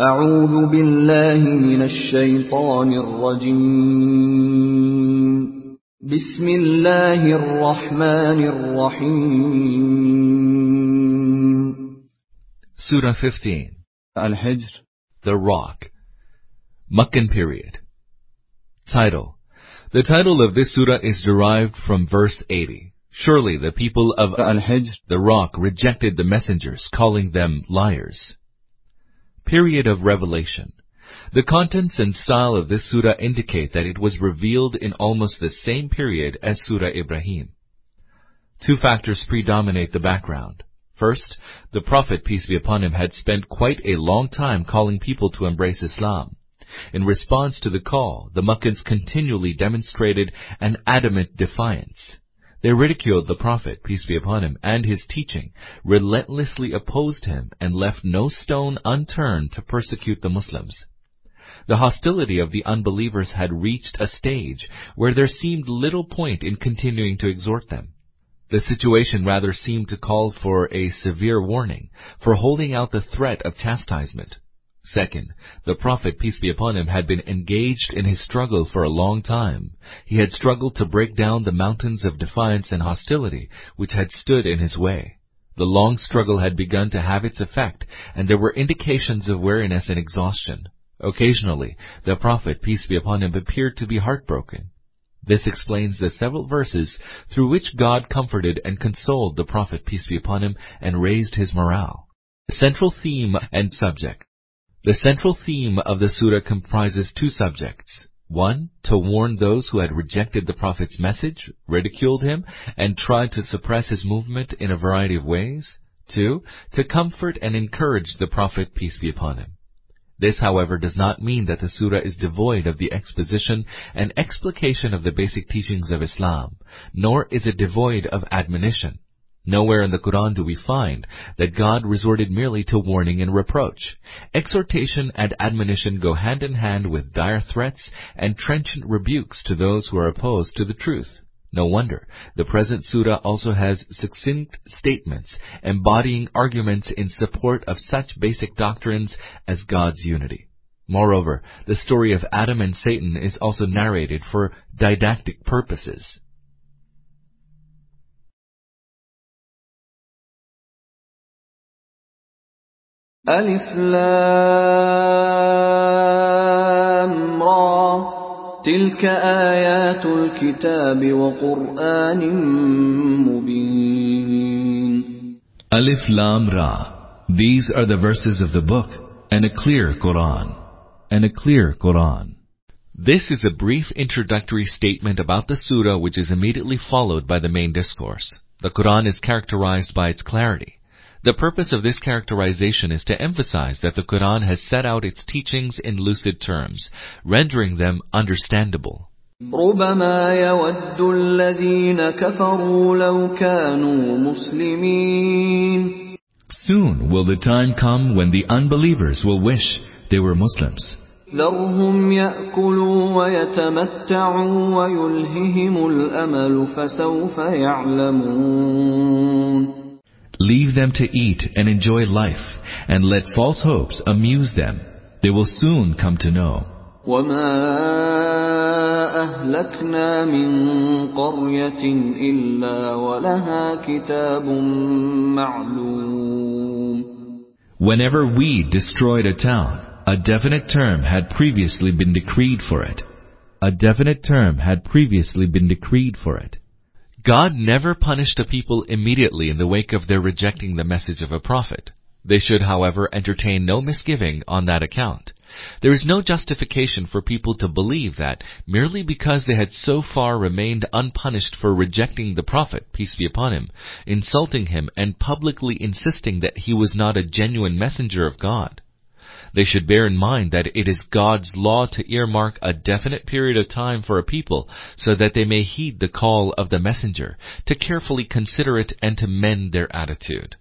أعوذ بالله من الشيطان الرجيم بسم الله الرحمن الرحيم Surah 15 Al-Hijr, The Rock Meccan period Title The title of this surah is derived from verse 80. Surely the people of Al-Hijr, the rock rejected the messengers, calling them liars. Period of revelation. The contents and style of this surah indicate that it was revealed in almost the same period as Surah Ibrahim. Two factors predominate the background. First, the Prophet, peace be upon him, had spent quite a long time calling people to embrace Islam. In response to the call, the Meccans continually demonstrated an adamant defiance. They ridiculed the Prophet, peace be upon him, and his teaching, relentlessly opposed him, and left no stone unturned to persecute the Muslims. The hostility of the unbelievers had reached a stage where there seemed little point in continuing to exhort them. The situation rather seemed to call for a severe warning, for holding out the threat of chastisement. Second, the Prophet, peace be upon him, had been engaged in his struggle for a long time. He had struggled to break down the mountains of defiance and hostility which had stood in his way. The long struggle had begun to have its effect, and there were indications of weariness and exhaustion. Occasionally, the Prophet, peace be upon him, appeared to be heartbroken. This explains the several verses through which God comforted and consoled the Prophet, peace be upon him, and raised his morale. The central theme and subject. The central theme of the surah comprises two subjects. One, to warn those who had rejected the Prophet's message, ridiculed him, and tried to suppress his movement in a variety of ways. Two, to comfort and encourage the Prophet, peace be upon him. This, however, does not mean that the surah is devoid of the exposition and explication of the basic teachings of Islam, nor is it devoid of admonition. Nowhere in the Quran do we find that God resorted merely to warning and reproach. Exhortation and admonition go hand in hand with dire threats and trenchant rebukes to those who are opposed to the truth. No wonder. The present surah also has succinct statements embodying arguments in support of such basic doctrines as God's unity. Moreover, the story of Adam and Satan is also narrated for didactic purposes. ألف لام را تلك آيات الكتاب وقرآن مبين Alif Lam Ra. These are the verses of the book and a clear Quran. And a clear Quran. This is a brief introductory statement about the surah which is immediately followed by the main discourse. The Quran is characterized by its clarity. The purpose of this characterization is to emphasize that the Quran has set out its teachings in lucid terms, rendering them understandable. ربما يود الذين كفروا لو كانوا مسلمين Soon will the time come when the unbelievers will wish they were Muslims. ذرهم يأكلوا ويتمتعوا ويلههم الأمل فسوف يعلمون Leave them to eat and enjoy life, and let false hopes amuse them. They will soon come to know. وما أهلكنا من قرية إلا ولها كتاب معلوم Whenever we destroyed a town, a definite term had previously been decreed for it. A definite term had previously been decreed for it. God never punished a people immediately in the wake of their rejecting the message of a prophet. They should, however, entertain no misgiving on that account. There is no justification for people to believe that merely because they had so far remained unpunished for rejecting the prophet, peace be upon him, insulting him and publicly insisting that he was not a genuine messenger of God. They should bear in mind that it is God's law to earmark a definite period of time for a people so that they may heed the call of the messenger, to carefully consider it and to mend their attitude.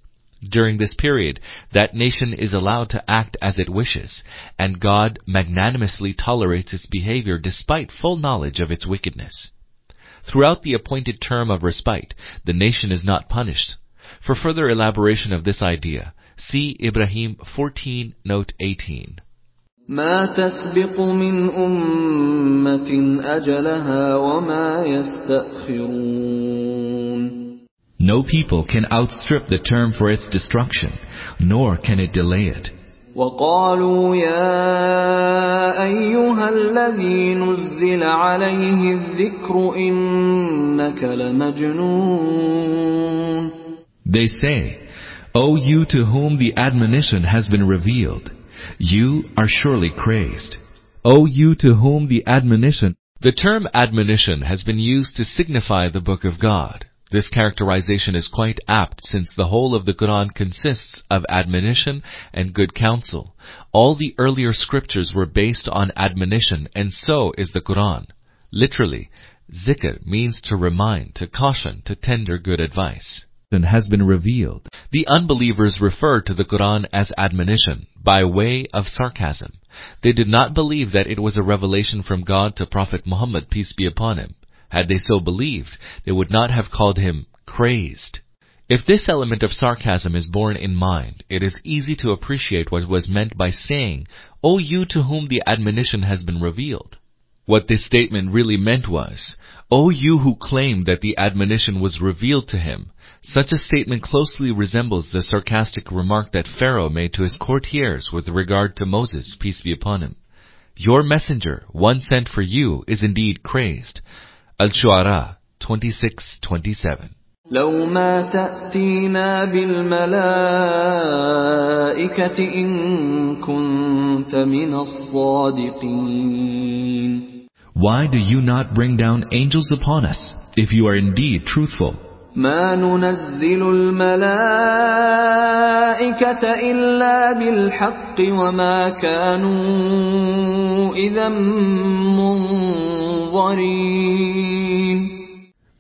During this period, that nation is allowed to act as it wishes, and God magnanimously tolerates its behavior despite full knowledge of its wickedness. Throughout the appointed term of respite, the nation is not punished. For further elaboration of this idea, See Ibrahim 14, note 18. ما تسبق من أمة أجلها وما يستأخرون No people can outstrip the term for its destruction, nor can it delay it. وقالوا يا أيها الذي نزل عليه الذكر إنك لمجنون They say, O you to whom the admonition has been revealed, you are surely crazed. O you to whom the admonition The term admonition has been used to signify the book of God. This characterization is quite apt since the whole of the Quran consists of admonition and good counsel. All the earlier scriptures were based on admonition and so is the Quran. Literally, zikr means to remind, to caution, to tender good advice. Has been revealed. The unbelievers referred to the Quran as admonition by way of sarcasm. They did not believe that it was a revelation from God to Prophet Muhammad, peace be upon him. Had they so believed, they would not have called him crazed. If this element of sarcasm is borne in mind, it is easy to appreciate what was meant by saying, O you to whom the admonition has been revealed. What this statement really meant was, O you who claim that the admonition was revealed to him, such a statement closely resembles the sarcastic remark that Pharaoh made to his courtiers with regard to Moses, peace be upon him. Your messenger, one sent for you, is indeed crazed. Al-Shu'ara 26:27. لو ما تأتينا بالملائكة إن كنت من الصادقين Why do you not bring down angels upon us, if you are indeed truthful? ما ننزل الملائكة إلا بالحق وما كانوا إذا منظرين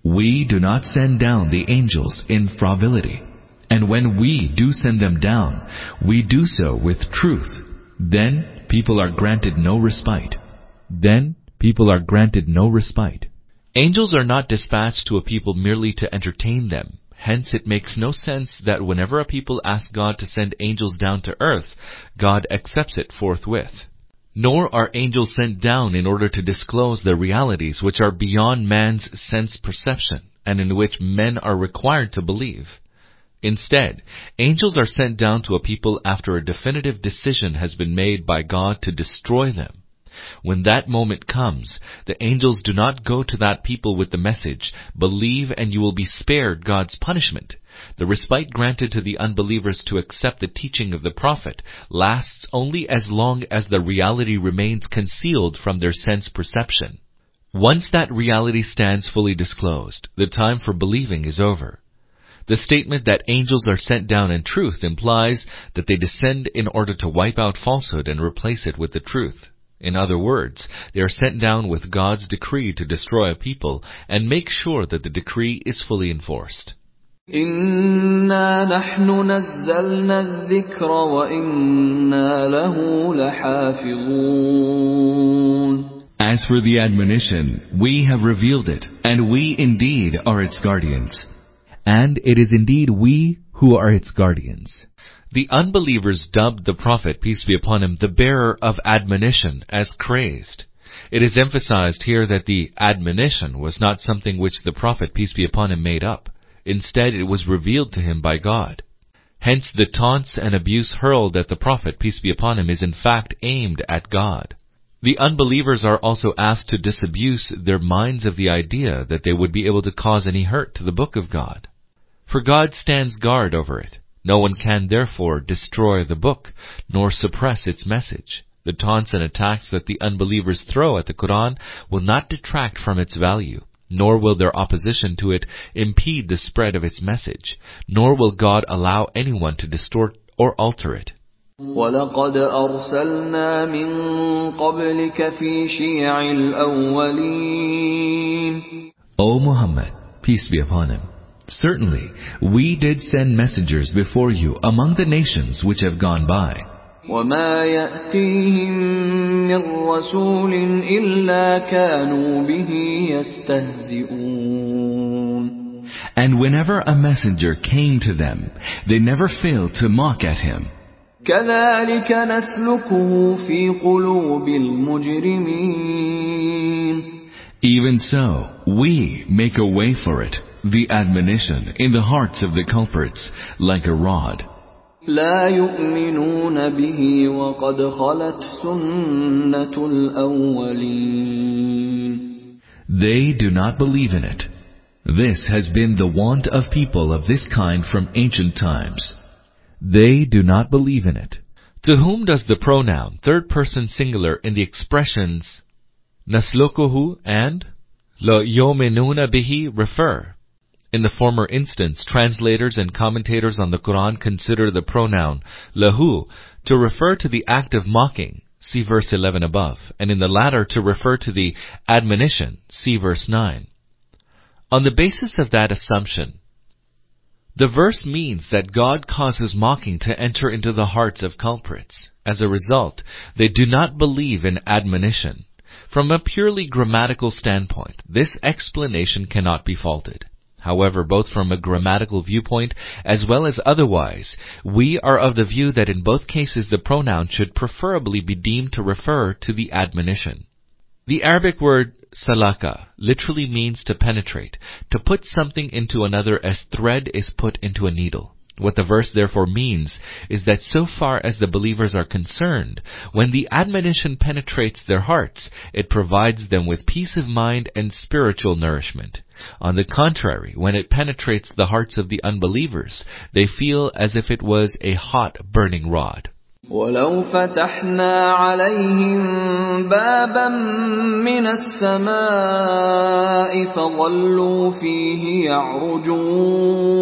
We do not send down the angels in frivolity. And when we do send them down, we do so with truth. Then people are granted no respite. Then people are granted no respite. Angels are not dispatched to a people merely to entertain them. Hence it makes no sense that whenever a people ask God to send angels down to earth, God accepts it forthwith. Nor are angels sent down in order to disclose the realities which are beyond man's sense perception, and in which men are required to believe. Instead, angels are sent down to a people after a definitive decision has been made by God to destroy them. When that moment comes, the angels do not go to that people with the message, believe and you will be spared God's punishment. The respite granted to the unbelievers to accept the teaching of the Prophet lasts only as long as the reality remains concealed from their sense perception. Once that reality stands fully disclosed, the time for believing is over. The statement that angels are sent down in truth implies that they descend in order to wipe out falsehood and replace it with the truth. In other words, they are sent down with God's decree to destroy a people and make sure that the decree is fully enforced. إنا نحن نزلنا الذكر وإنا له لحافظون As for the admonition, we have revealed it, and we indeed are its guardians. And it is indeed we who are its guardians. The unbelievers dubbed the Prophet, peace be upon him, the bearer of admonition as crazed. It is emphasized here that the admonition was not something which the Prophet, peace be upon him, made up. Instead, it was revealed to him by God. Hence, the taunts and abuse hurled at the Prophet, peace be upon him, is in fact aimed at God. The unbelievers are also asked to disabuse their minds of the idea that they would be able to cause any hurt to the Book of God. For God stands guard over it. No one can therefore destroy the book, nor suppress its message. The taunts and attacks that the unbelievers throw at the Quran will not detract from its value, nor will their opposition to it impede the spread of its message, nor will God allow anyone to distort or alter it. ولقد أرسلنا من قبلك في شيع الأولين O Muhammad, peace be upon him, certainly we did send messengers before you among the nations which have gone by. وما يأتيهم من رسول إلا كانوا به يستهزئون And whenever a messenger came to them, they never failed to mock at him. كذلك نسلكه في قلوب المجرمين Even so, we make a way for it, the admonition, in the hearts of the culprits, like a rod. لا يؤمنون به وقد خلت سنة الأولين They do not believe in it. This has been the want of people of this kind from ancient times. They do not believe in it. To whom does the pronoun third person singular in the expressions naslukuhu and la yomenuna bihi refer? In the former instance, translators and commentators on the Quran consider the pronoun lahu to refer to the act of mocking, see verse 11 above, and in the latter to refer to the admonition, see verse 9. On the basis of that assumption, the verse means that God causes mocking to enter into the hearts of culprits. As a result, they do not believe in admonition. From a purely grammatical standpoint, this explanation cannot be faulted. However, both from a grammatical viewpoint as well as otherwise, we are of the view that in both cases the pronoun should preferably be deemed to refer to the admonition. The Arabic word salaka literally means to penetrate, to put something into another as thread is put into a needle. What the verse therefore means is that so far as the believers are concerned, when the admonition penetrates their hearts, it provides them with peace of mind and spiritual nourishment. On the contrary, when it penetrates the hearts of the unbelievers, they feel as if it was a hot burning rod. ولو فتحنا عليهم بابا من السماء فظلوا فيه يعرجون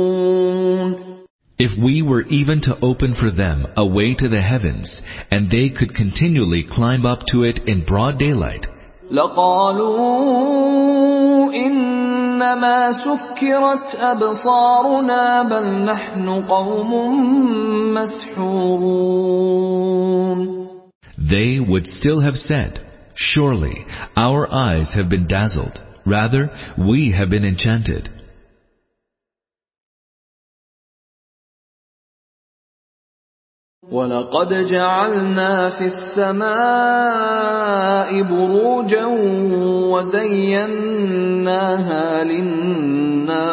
If we were even to open for them a way to the heavens, and they could continually climb up to it in broad daylight, لقالوا إنما سكرت أبصارنا بل نحن قوم مسحورون they would still have said, Surely our eyes have been dazzled. Rather, we have been enchanted. ولقد جعلنا في السماء بروجا وزيناها للناظرين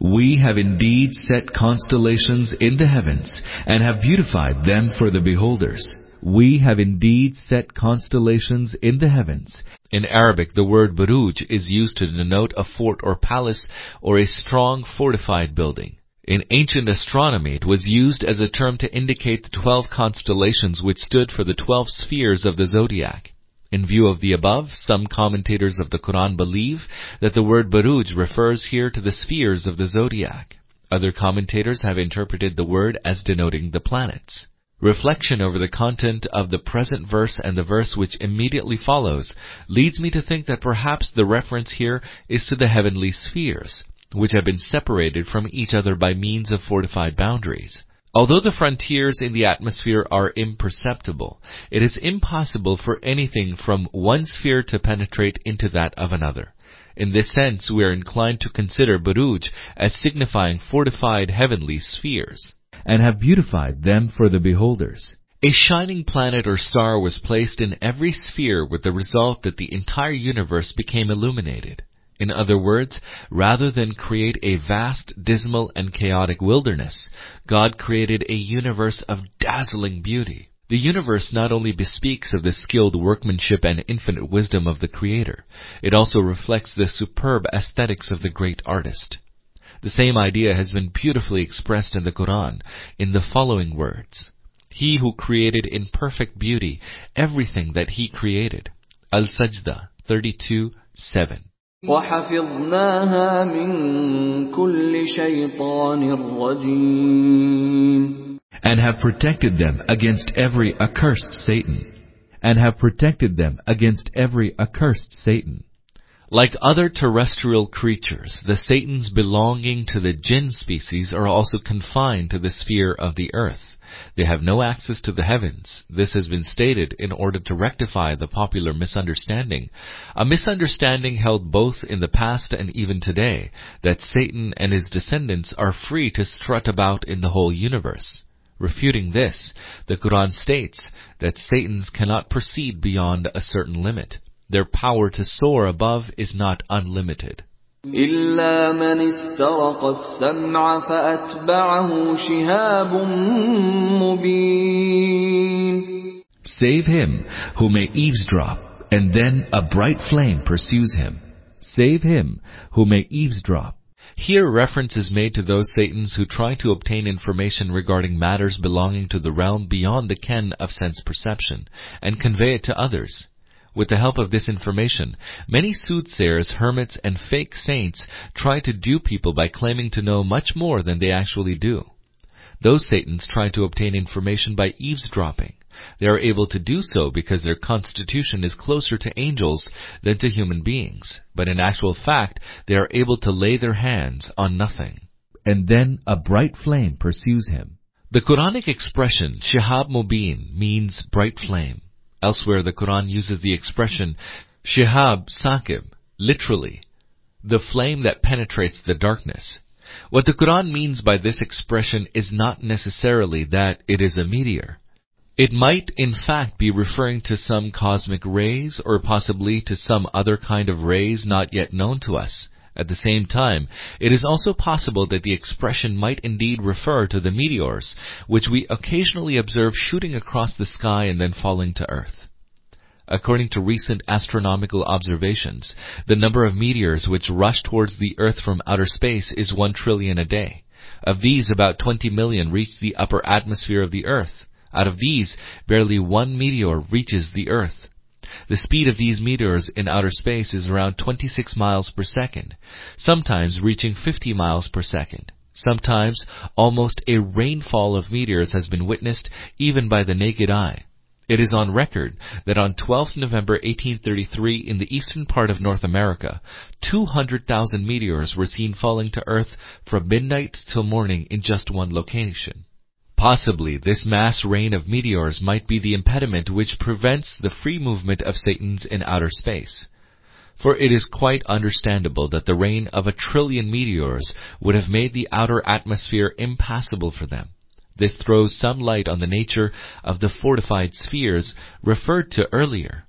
We have indeed set constellations in the heavens and have beautified them for the beholders. We have indeed set constellations in the heavens. In Arabic, the word buruj is used to denote a fort or palace or a strong fortified building. In ancient astronomy, it was used as a term to indicate the twelve constellations which stood for the twelve spheres of the zodiac. In view of the above, some commentators of the Quran believe that the word Buruj refers here to the spheres of the zodiac. Other commentators have interpreted the word as denoting the planets. Reflection over the content of the present verse and the verse which immediately follows leads me to think that perhaps the reference here is to the heavenly spheres which have been separated from each other by means of fortified boundaries. Although the frontiers in the atmosphere are imperceptible, it is impossible for anything from one sphere to penetrate into that of another. In this sense, we are inclined to consider Buruj as signifying fortified heavenly spheres, and have beautified them for the beholders. A shining planet or star was placed in every sphere with the result that the entire universe became illuminated. In other words, rather than create a vast, dismal, and chaotic wilderness, God created a universe of dazzling beauty. The universe not only bespeaks of the skilled workmanship and infinite wisdom of the Creator, it also reflects the superb aesthetics of the great artist. The same idea has been beautifully expressed in the Quran in the following words. He who created in perfect beauty everything that He created. Al-Sajda 32, 7. وحفظناها من كل شيطان رجيم and have protected them against every accursed Satan. And have protected them against every accursed Satan. Like other terrestrial creatures, the Satans belonging to the jinn species are also confined to the sphere of the earth. They have no access to the heavens. This has been stated in order to rectify the popular misunderstanding, a misunderstanding held both in the past and even today, that Satan and his descendants are free to strut about in the whole universe. Refuting this, the Quran states that Satans cannot proceed beyond a certain limit. Their power to soar above is not unlimited. إلا من استرق السمع فأتبعه شهاب مبين Save him who may eavesdrop, and then a bright flame pursues him. Save him who may eavesdrop. Here reference is made to those Satans who try to obtain information regarding matters belonging to the realm beyond the ken of sense perception, and convey it to others. With the help of this information, many soothsayers, hermits, and fake saints try to dupe people by claiming to know much more than they actually do. Those Satans try to obtain information by eavesdropping. They are able to do so because their constitution is closer to angels than to human beings, but in actual fact, they are able to lay their hands on nothing. And then a bright flame pursues him. The Quranic expression Shihab Mubin means bright flame. Elsewhere, the Quran uses the expression Shihab Sakib, literally, the flame that penetrates the darkness. What the Quran means by this expression is not necessarily that it is a meteor. It might in fact be referring to some cosmic rays or possibly to some other kind of rays not yet known to us. At the same time, it is also possible that the expression might indeed refer to the meteors, which we occasionally observe shooting across the sky and then falling to earth. According to recent astronomical observations, the number of meteors which rush towards the earth from outer space is 1 trillion a day. Of these, about 20 million reach the upper atmosphere of the earth. Out of these, barely one meteor reaches the earth. The speed of these meteors in outer space is around 26 miles per second, sometimes reaching 50 miles per second. Sometimes almost a rainfall of meteors has been witnessed even by the naked eye. It is on record that on 12th November 1833 in the eastern part of North America, 200,000 meteors were seen falling to earth from midnight till morning in just one location. Possibly this mass rain of meteors might be the impediment which prevents the free movement of Satans in outer space. For it is quite understandable that the rain of a trillion meteors would have made the outer atmosphere impassable for them. This throws some light on the nature of the fortified spheres referred to earlier.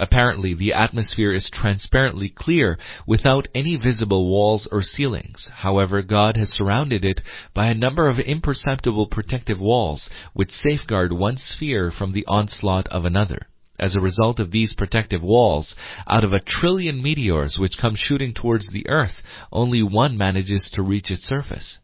Apparently, the atmosphere is transparently clear without any visible walls or ceilings. However, God has surrounded it by a number of imperceptible protective walls which safeguard one sphere from the onslaught of another. As a result of these protective walls, out of a trillion meteors which come shooting towards the earth, only one manages to reach its surface.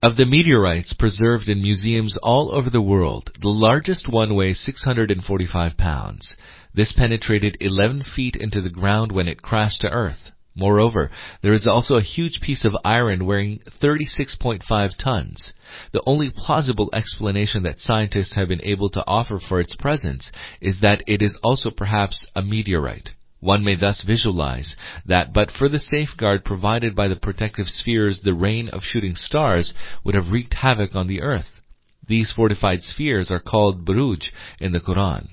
Of the meteorites preserved in museums all over the world, the largest one weighs 645 pounds. This penetrated 11 feet into the ground when it crashed to Earth. Moreover, there is also a huge piece of iron weighing 36.5 tons. The only plausible explanation that scientists have been able to offer for its presence is that it is also perhaps a meteorite. One may thus visualize that but for the safeguard provided by the protective spheres the rain of shooting stars would have wreaked havoc on the earth. These fortified spheres are called buruj in the Quran.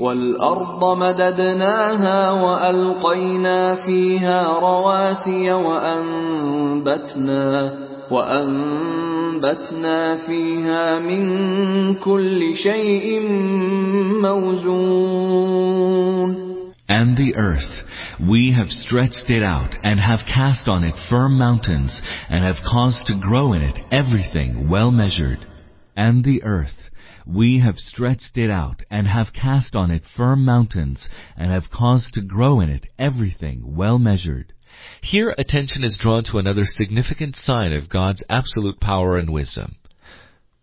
والأرض مددناها وألقينا فيها رواسي وأنبتنا وأنبتنا فيها من كل شيء موزون And the earth, we have stretched it out and have cast on it firm mountains and have caused to grow in it everything well measured. And the earth, we have stretched it out and have cast on it firm mountains and have caused to grow in it everything well measured. Here attention is drawn to another significant sign of God's absolute power and wisdom.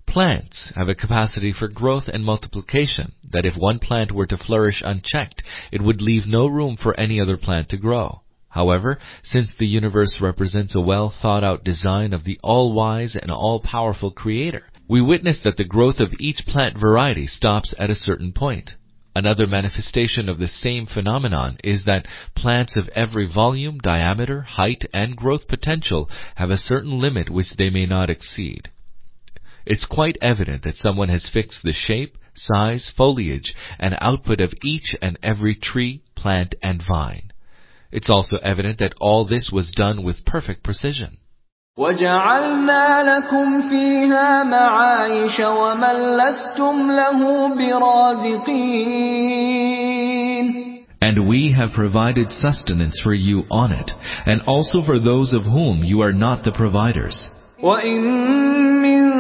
Plants have a capacity for growth and multiplication that if one plant were to flourish unchecked, it would leave no room for any other plant to grow. However, since the universe represents a well thought out design of the all-wise and all-powerful creator, we witness that the growth of each plant variety stops at a certain point. Another manifestation of the same phenomenon is that plants of every volume, diameter, height, and growth potential have a certain limit which they may not exceed. It's quite evident that someone has fixed the shape, size, foliage, and output of each and every tree, plant, and vine. It's also evident that all this was done with perfect precision. وجعلنا لكم فيها معايش ومن لستم له برازقين And we have provided sustenance for you on it, and also for those of whom you are not the providers. وإن من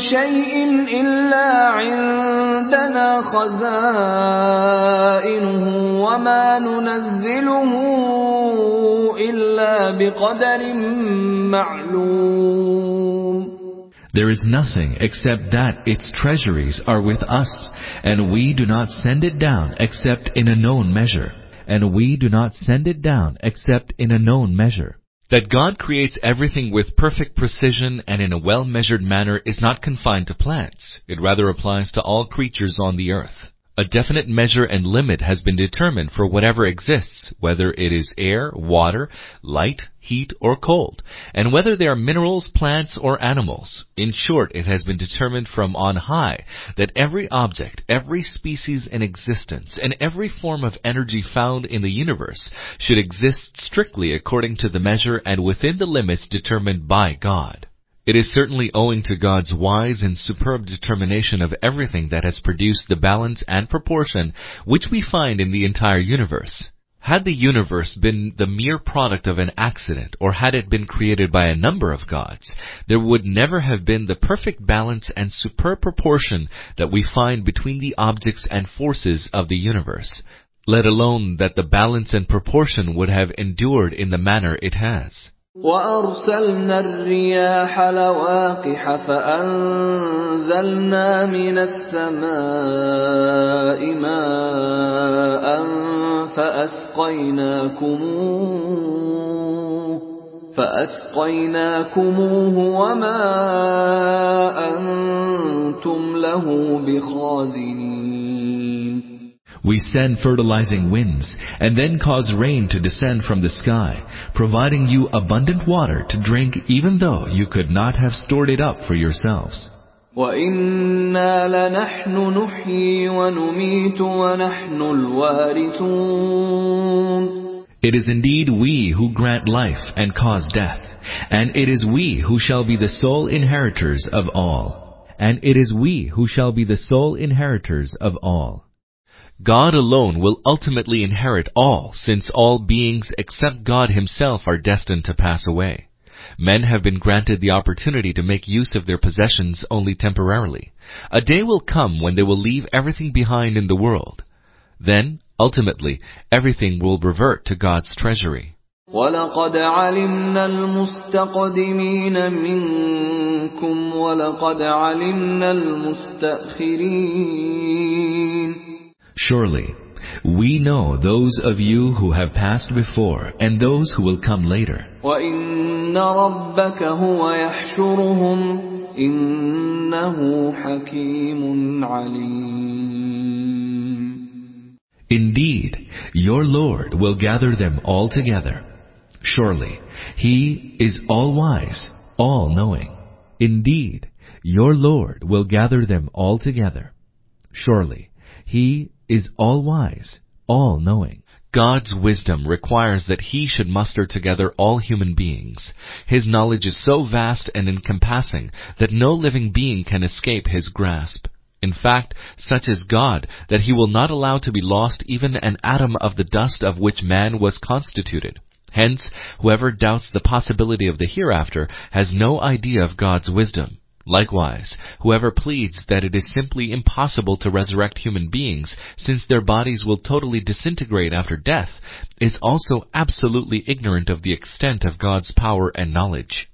شيء إلا عندنا خزائنه وما ننزله إلا بقدر معلوم There is nothing except that its treasuries are with us, and we do not send it down except in a known measure. And we do not send it down except in a known measure. That God creates everything with perfect precision and in a well-measured manner is not confined to plants. It rather applies to all creatures on the earth. A definite measure and limit has been determined for whatever exists, whether it is air, water, light, heat, or cold, and whether they are minerals, plants, or animals. In short, it has been determined from on high that every object, every species in existence, and every form of energy found in the universe should exist strictly according to the measure and within the limits determined by God. It is certainly owing to God's wise and superb determination of everything that has produced the balance and proportion which we find in the entire universe. Had the universe been the mere product of an accident, or had it been created by a number of gods, there would never have been the perfect balance and superb proportion that we find between the objects and forces of the universe, let alone that the balance and proportion would have endured in the manner it has. وأرسلنا الرياح لواقح فأنزلنا من السماء ماء فأسقيناكموه فأسقيناكموه وما أنتم له بخازنين We send fertilizing winds and then cause rain to descend from the sky, providing you abundant water to drink even though you could not have stored it up for yourselves. وإنا لنحن نحيي ونميت ونحن الوارثون It is indeed we who grant life and cause death, and it is we who shall be the sole inheritors of all. And it is we who shall be the sole inheritors of all. God alone will ultimately inherit all, since all beings except God himself are destined to pass away. Men have been granted the opportunity to make use of their possessions only temporarily. A day will come when they will leave everything behind in the world. Then, ultimately, everything will revert to God's treasury. ولقد علمنا المستقدمين منكم ولقد علمنا المستأخرين Surely, we know those of you who have passed before and those who will come later. Indeed, your Lord will gather them all together. Surely, He is all-wise, all-knowing. Indeed, your Lord will gather them all together. Surely, He is all-wise, all-knowing. God's wisdom requires that He should muster together all human beings. His knowledge is so vast and encompassing that no living being can escape His grasp. In fact, such is God that He will not allow to be lost even an atom of the dust of which man was constituted. Hence, whoever doubts the possibility of the hereafter has no idea of God's wisdom. Likewise, whoever pleads that it is simply impossible to resurrect human beings since their bodies will totally disintegrate after death is also absolutely ignorant of the extent of God's power and knowledge.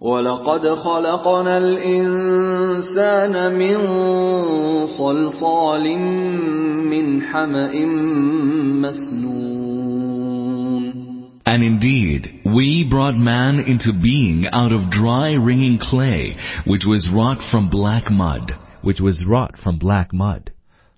ولقد خلقنا الإنسان من صلصال من حمأ مسنون and indeed, we brought man into being out of dry ringing clay, which was wrought from black mud, which was wrought from black mud.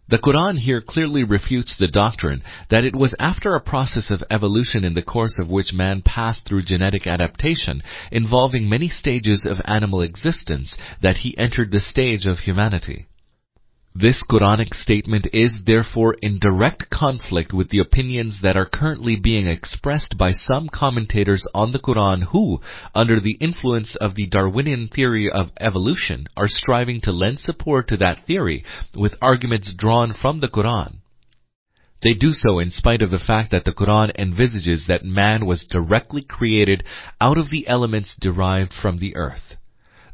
The Quran here clearly refutes the doctrine that it was after a process of evolution in the course of which man passed through genetic adaptation involving many stages of animal existence that he entered the stage of humanity. This Quranic statement is therefore in direct conflict with the opinions that are currently being expressed by some commentators on the Quran who, under the influence of the Darwinian theory of evolution, are striving to lend support to that theory with arguments drawn from the Quran. They do so in spite of the fact that the Quran envisages that man was directly created out of the elements derived from the earth.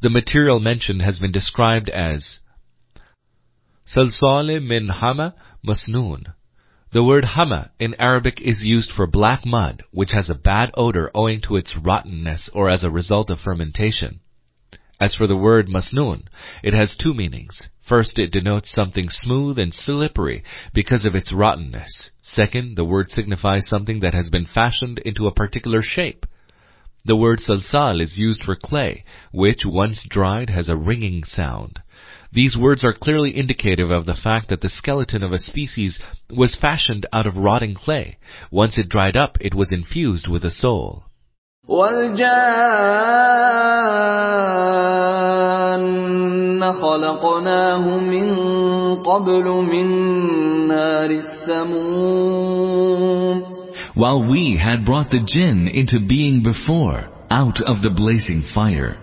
The material mentioned has been described as Salsale min hama masnoon. The word hama in Arabic is used for black mud, which has a bad odor owing to its rottenness or as a result of fermentation. As for the word masnoon, it has two meanings. First, it denotes something smooth and slippery because of its rottenness. Second, the word signifies something that has been fashioned into a particular shape. The word salsal is used for clay, which, once dried, has a ringing sound. These words are clearly indicative of the fact that the skeleton of a species was fashioned out of rotting clay. Once it dried up, it was infused with a soul. والجان خلقناه من قبل من نار السموم While we had brought the jinn into being before, out of the blazing fire.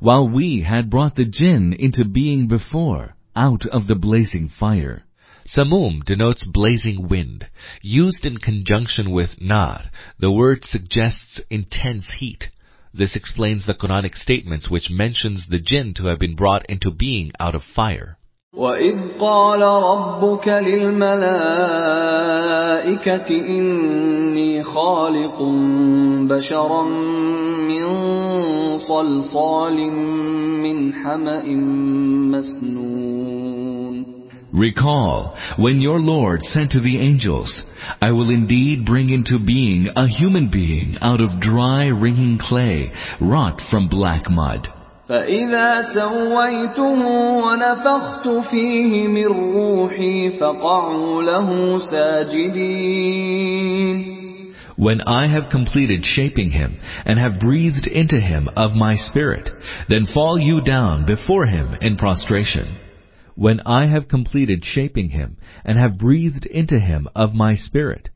While we had brought the jinn into being before, out of the blazing fire. Samum denotes blazing wind. Used in conjunction with nar, the word suggests intense heat. This explains the Quranic statements which mentions the jinn to have been brought into being out of fire. وإذ قال ربك للملائكة إني خالق بشرا من صلصال من حمأ مسنون Recall, when your Lord said to the angels, I will indeed bring into being a human being out of dry ringing clay, wrought from black mud. فإذا سويته ونفخت فيه من روحي فقعوا له ساجدين when I have completed shaping him and have breathed into him of my spirit, then fall you down before him in prostration. When I have completed shaping him and have breathed into him of my spirit,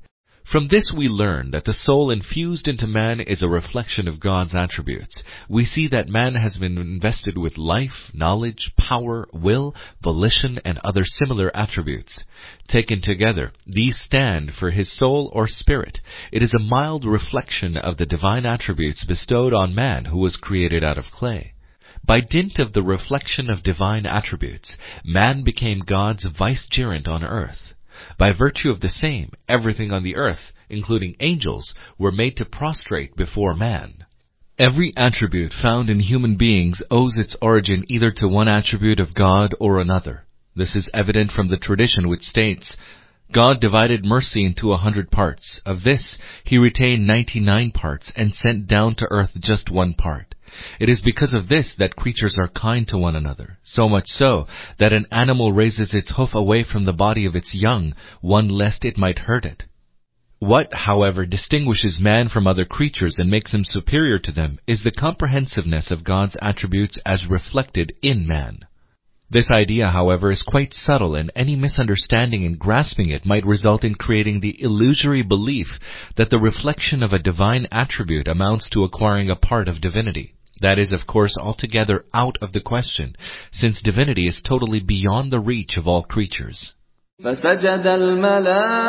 From this we learn that the soul infused into man is a reflection of God's attributes. We see that man has been invested with life, knowledge, power, will, volition, and other similar attributes. Taken together, these stand for his soul or spirit. It is a mild reflection of the divine attributes bestowed on man who was created out of clay. By dint of the reflection of divine attributes, man became God's vicegerent on earth. By virtue of the same, everything on the earth, including angels, were made to prostrate before man. Every attribute found in human beings owes its origin either to one attribute of God or another. This is evident from the tradition which states, God divided mercy into a hundred parts. Of this, he retained ninety-nine parts and sent down to earth just one part. It is because of this that creatures are kind to one another, so much so that an animal raises its hoof away from the body of its young, one lest it might hurt it. What, however, distinguishes man from other creatures and makes him superior to them is the comprehensiveness of God's attributes as reflected in man. This idea, however, is quite subtle and any misunderstanding in grasping it might result in creating the illusory belief that the reflection of a divine attribute amounts to acquiring a part of divinity. That is, of course, altogether out of the question, since divinity is totally beyond the reach of all creatures. فسجد الملائكة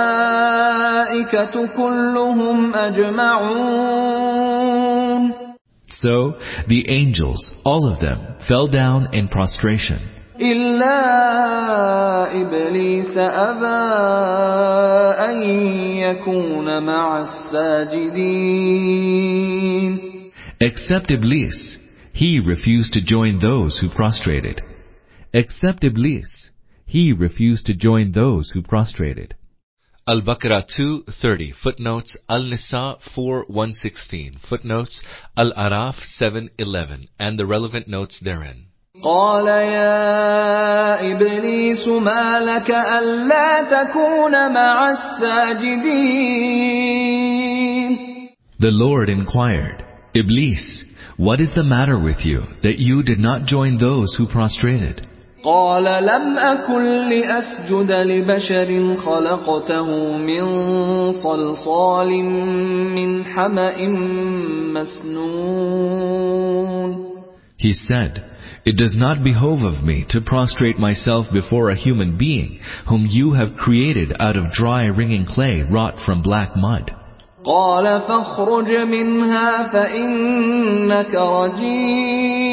كلهم أجمعون So the angels, all of them, fell down in prostration, إلا إبليس أبى أن يكون مع الساجدين except Iblis. He refused to join those who prostrated. Except Iblis. He refused to join those who prostrated. Al-Baqarah 2:30 footnotes Al-Nisa 4:116 footnotes Al-Araf 7:11 and the relevant notes therein. قال يا إبليس ما لك ألا تكون مع الساجدين The Lord inquired, Iblis, what is the matter with you that you did not join those who prostrated? قال لم أكن لأسجد لبشر خلقته من صلصال من حمأ مسنون He said, It does not behove of me to prostrate myself before a human being whom you have created out of dry ringing clay wrought from black mud. قال فاخرج منها فإنك رجيم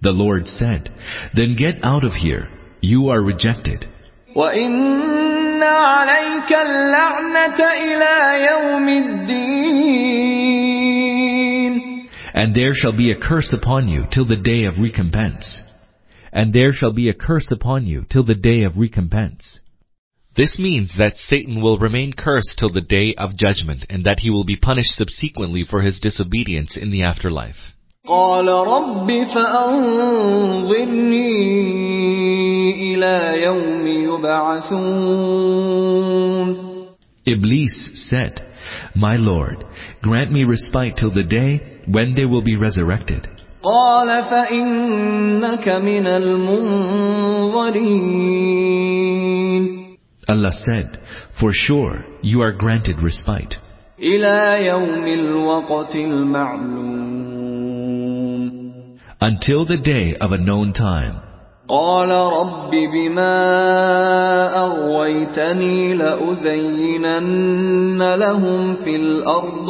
The Lord said, Then get out of here. You are rejected. وإن عليك اللعنة إلى يوم الدين And there shall be a curse upon you till the day of recompense. And there shall be a curse upon you till the day of recompense. This means that Satan will remain cursed till the day of judgment, and that he will be punished subsequently for his disobedience in the afterlife. قال رب فأنظرني إلى يوم يبعثون Iblis said, My Lord, grant me respite till the day when they will be resurrected. قال فإنك من المنظرين Allah said, For sure, you are granted respite. إلى يوم الوقت المعلوم Until the day of a known time. قال رب بما أغويتني لأزينن لهم في الأرض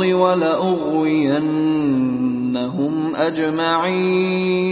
ولأغوينهم أجمعين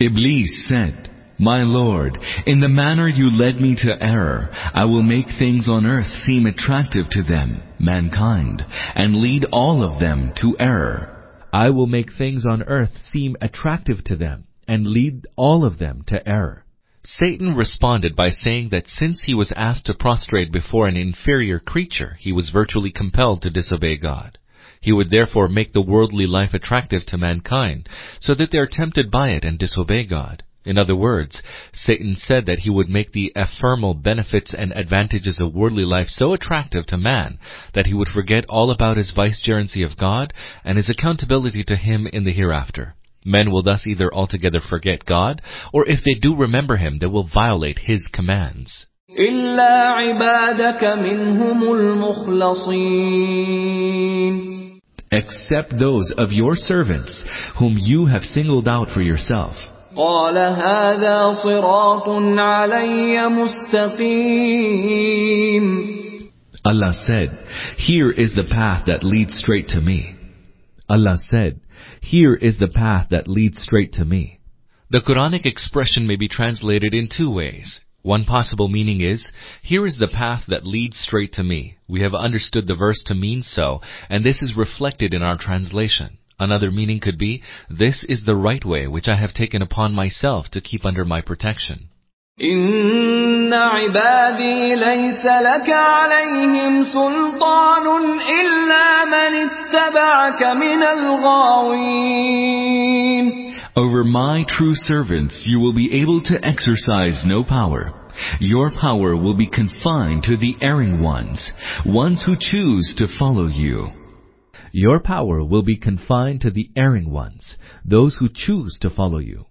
Iblis said, my Lord, in the manner you led me to error, I will make things on earth seem attractive to them, mankind, and lead all of them to error. I will make things on earth seem attractive to them, and lead all of them to error. Satan responded by saying that since he was asked to prostrate before an inferior creature, he was virtually compelled to disobey God. He would therefore make the worldly life attractive to mankind, so that they are tempted by it and disobey God. In other words, Satan said that he would make the ephemeral benefits and advantages of worldly life so attractive to man that he would forget all about his vicegerency of God and his accountability to him in the hereafter. Men will thus either altogether forget God, or if they do remember him, they will violate his commands. إلا عبادك منهم المخلصين Except those of your servants whom you have singled out for yourself. قال هذا صراط علي مستقيم Allah said, Here is the path that leads straight to me. Allah said, Here is the path that leads straight to me. The Quranic expression may be translated in two ways. One possible meaning is, Here is the path that leads straight to me. We have understood the verse to mean so, and this is reflected in our translation. Another meaning could be, This is the right way which I have taken upon myself to keep under my protection. إن عبادي ليس لك عليهم سلطان إلا من اتبعك من الغاوين Over my true servants you will be able to exercise no power. Your power will be confined to the erring ones, ones who choose to follow you. Your power will be confined to the erring ones, those who choose to follow you.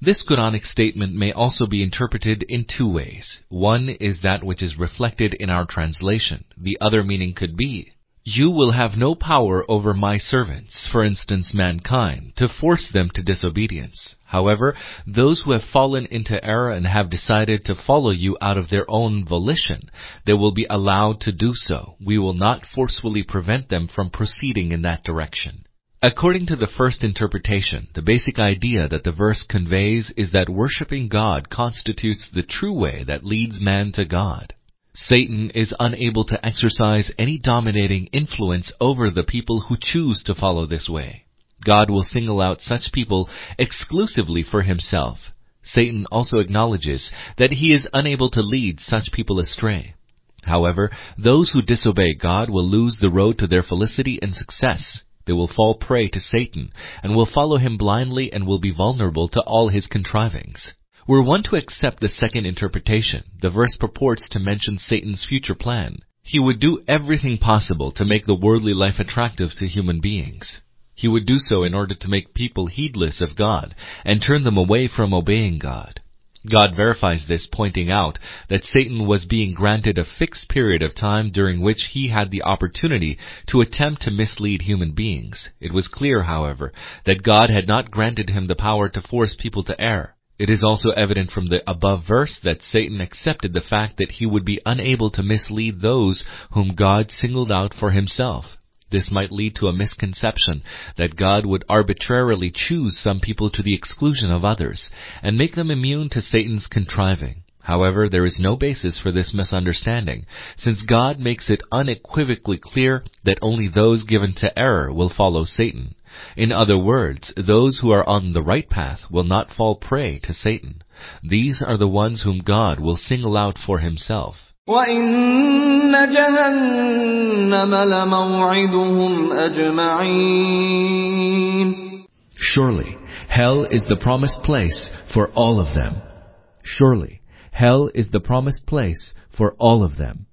This Quranic statement may also be interpreted in two ways. One is that which is reflected in our translation. The other meaning could be, You will have no power over my servants, for instance mankind, to force them to disobedience. However, those who have fallen into error and have decided to follow you out of their own volition, they will be allowed to do so. We will not forcefully prevent them from proceeding in that direction. According to the first interpretation, the basic idea that the verse conveys is that worshipping God constitutes the true way that leads man to God. Satan is unable to exercise any dominating influence over the people who choose to follow this way. God will single out such people exclusively for himself. Satan also acknowledges that he is unable to lead such people astray. However, those who disobey God will lose the road to their felicity and success. They will fall prey to Satan and will follow him blindly and will be vulnerable to all his contrivings. Were one to accept the second interpretation, the verse purports to mention Satan's future plan. He would do everything possible to make the worldly life attractive to human beings. He would do so in order to make people heedless of God and turn them away from obeying God. God verifies this, pointing out that Satan was being granted a fixed period of time during which he had the opportunity to attempt to mislead human beings. It was clear, however, that God had not granted him the power to force people to err. It is also evident from the above verse that Satan accepted the fact that he would be unable to mislead those whom God singled out for himself. This might lead to a misconception that God would arbitrarily choose some people to the exclusion of others and make them immune to Satan's contriving. However, there is no basis for this misunderstanding, since God makes it unequivocally clear that only those given to error will follow Satan. In other words, those who are on the right path will not fall prey to Satan. These are the ones whom God will single out for himself. وَإِنَّ جَهَنَّمَ لَمَوْعِدُهُمْ أَجْمَعِينَ Surely, hell is the promised place for all of them. Surely, hell is the promised place for all of them.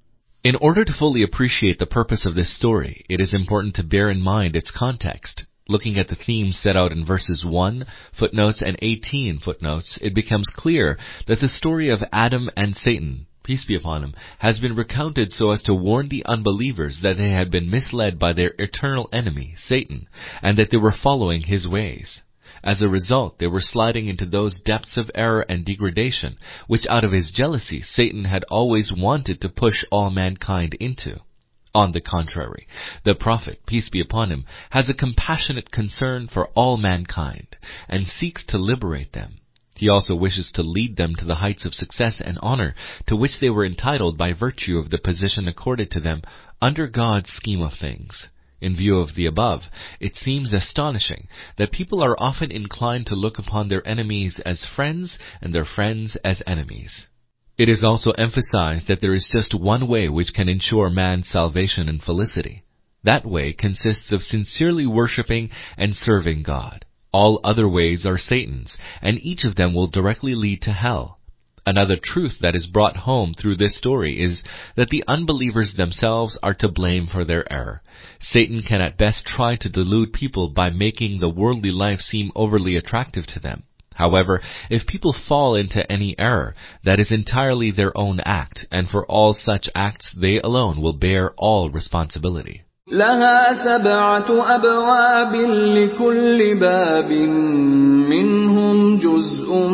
In order to fully appreciate the purpose of this story, it is important to bear in mind its context. Looking at the themes set out in verses 1, footnotes, and 18 footnotes, it becomes clear that the story of Adam and Satan, peace be upon him, has been recounted so as to warn the unbelievers that they had been misled by their eternal enemy, Satan, and that they were following his ways. As a result, they were sliding into those depths of error and degradation which out of his jealousy Satan had always wanted to push all mankind into. On the contrary, the Prophet, peace be upon him, has a compassionate concern for all mankind and seeks to liberate them. He also wishes to lead them to the heights of success and honor to which they were entitled by virtue of the position accorded to them under God's scheme of things. In view of the above, it seems astonishing that people are often inclined to look upon their enemies as friends and their friends as enemies. It is also emphasized that there is just one way which can ensure man's salvation and felicity. That way consists of sincerely worshiping and serving God. All other ways are Satan's, and each of them will directly lead to hell. Another truth that is brought home through this story is that the unbelievers themselves are to blame for their error. Satan can at best try to delude people by making the worldly life seem overly attractive to them. However, if people fall into any error, that is entirely their own act, and for all such acts they alone will bear all responsibility. لها سبعة أبواب لكل باب منهم جزء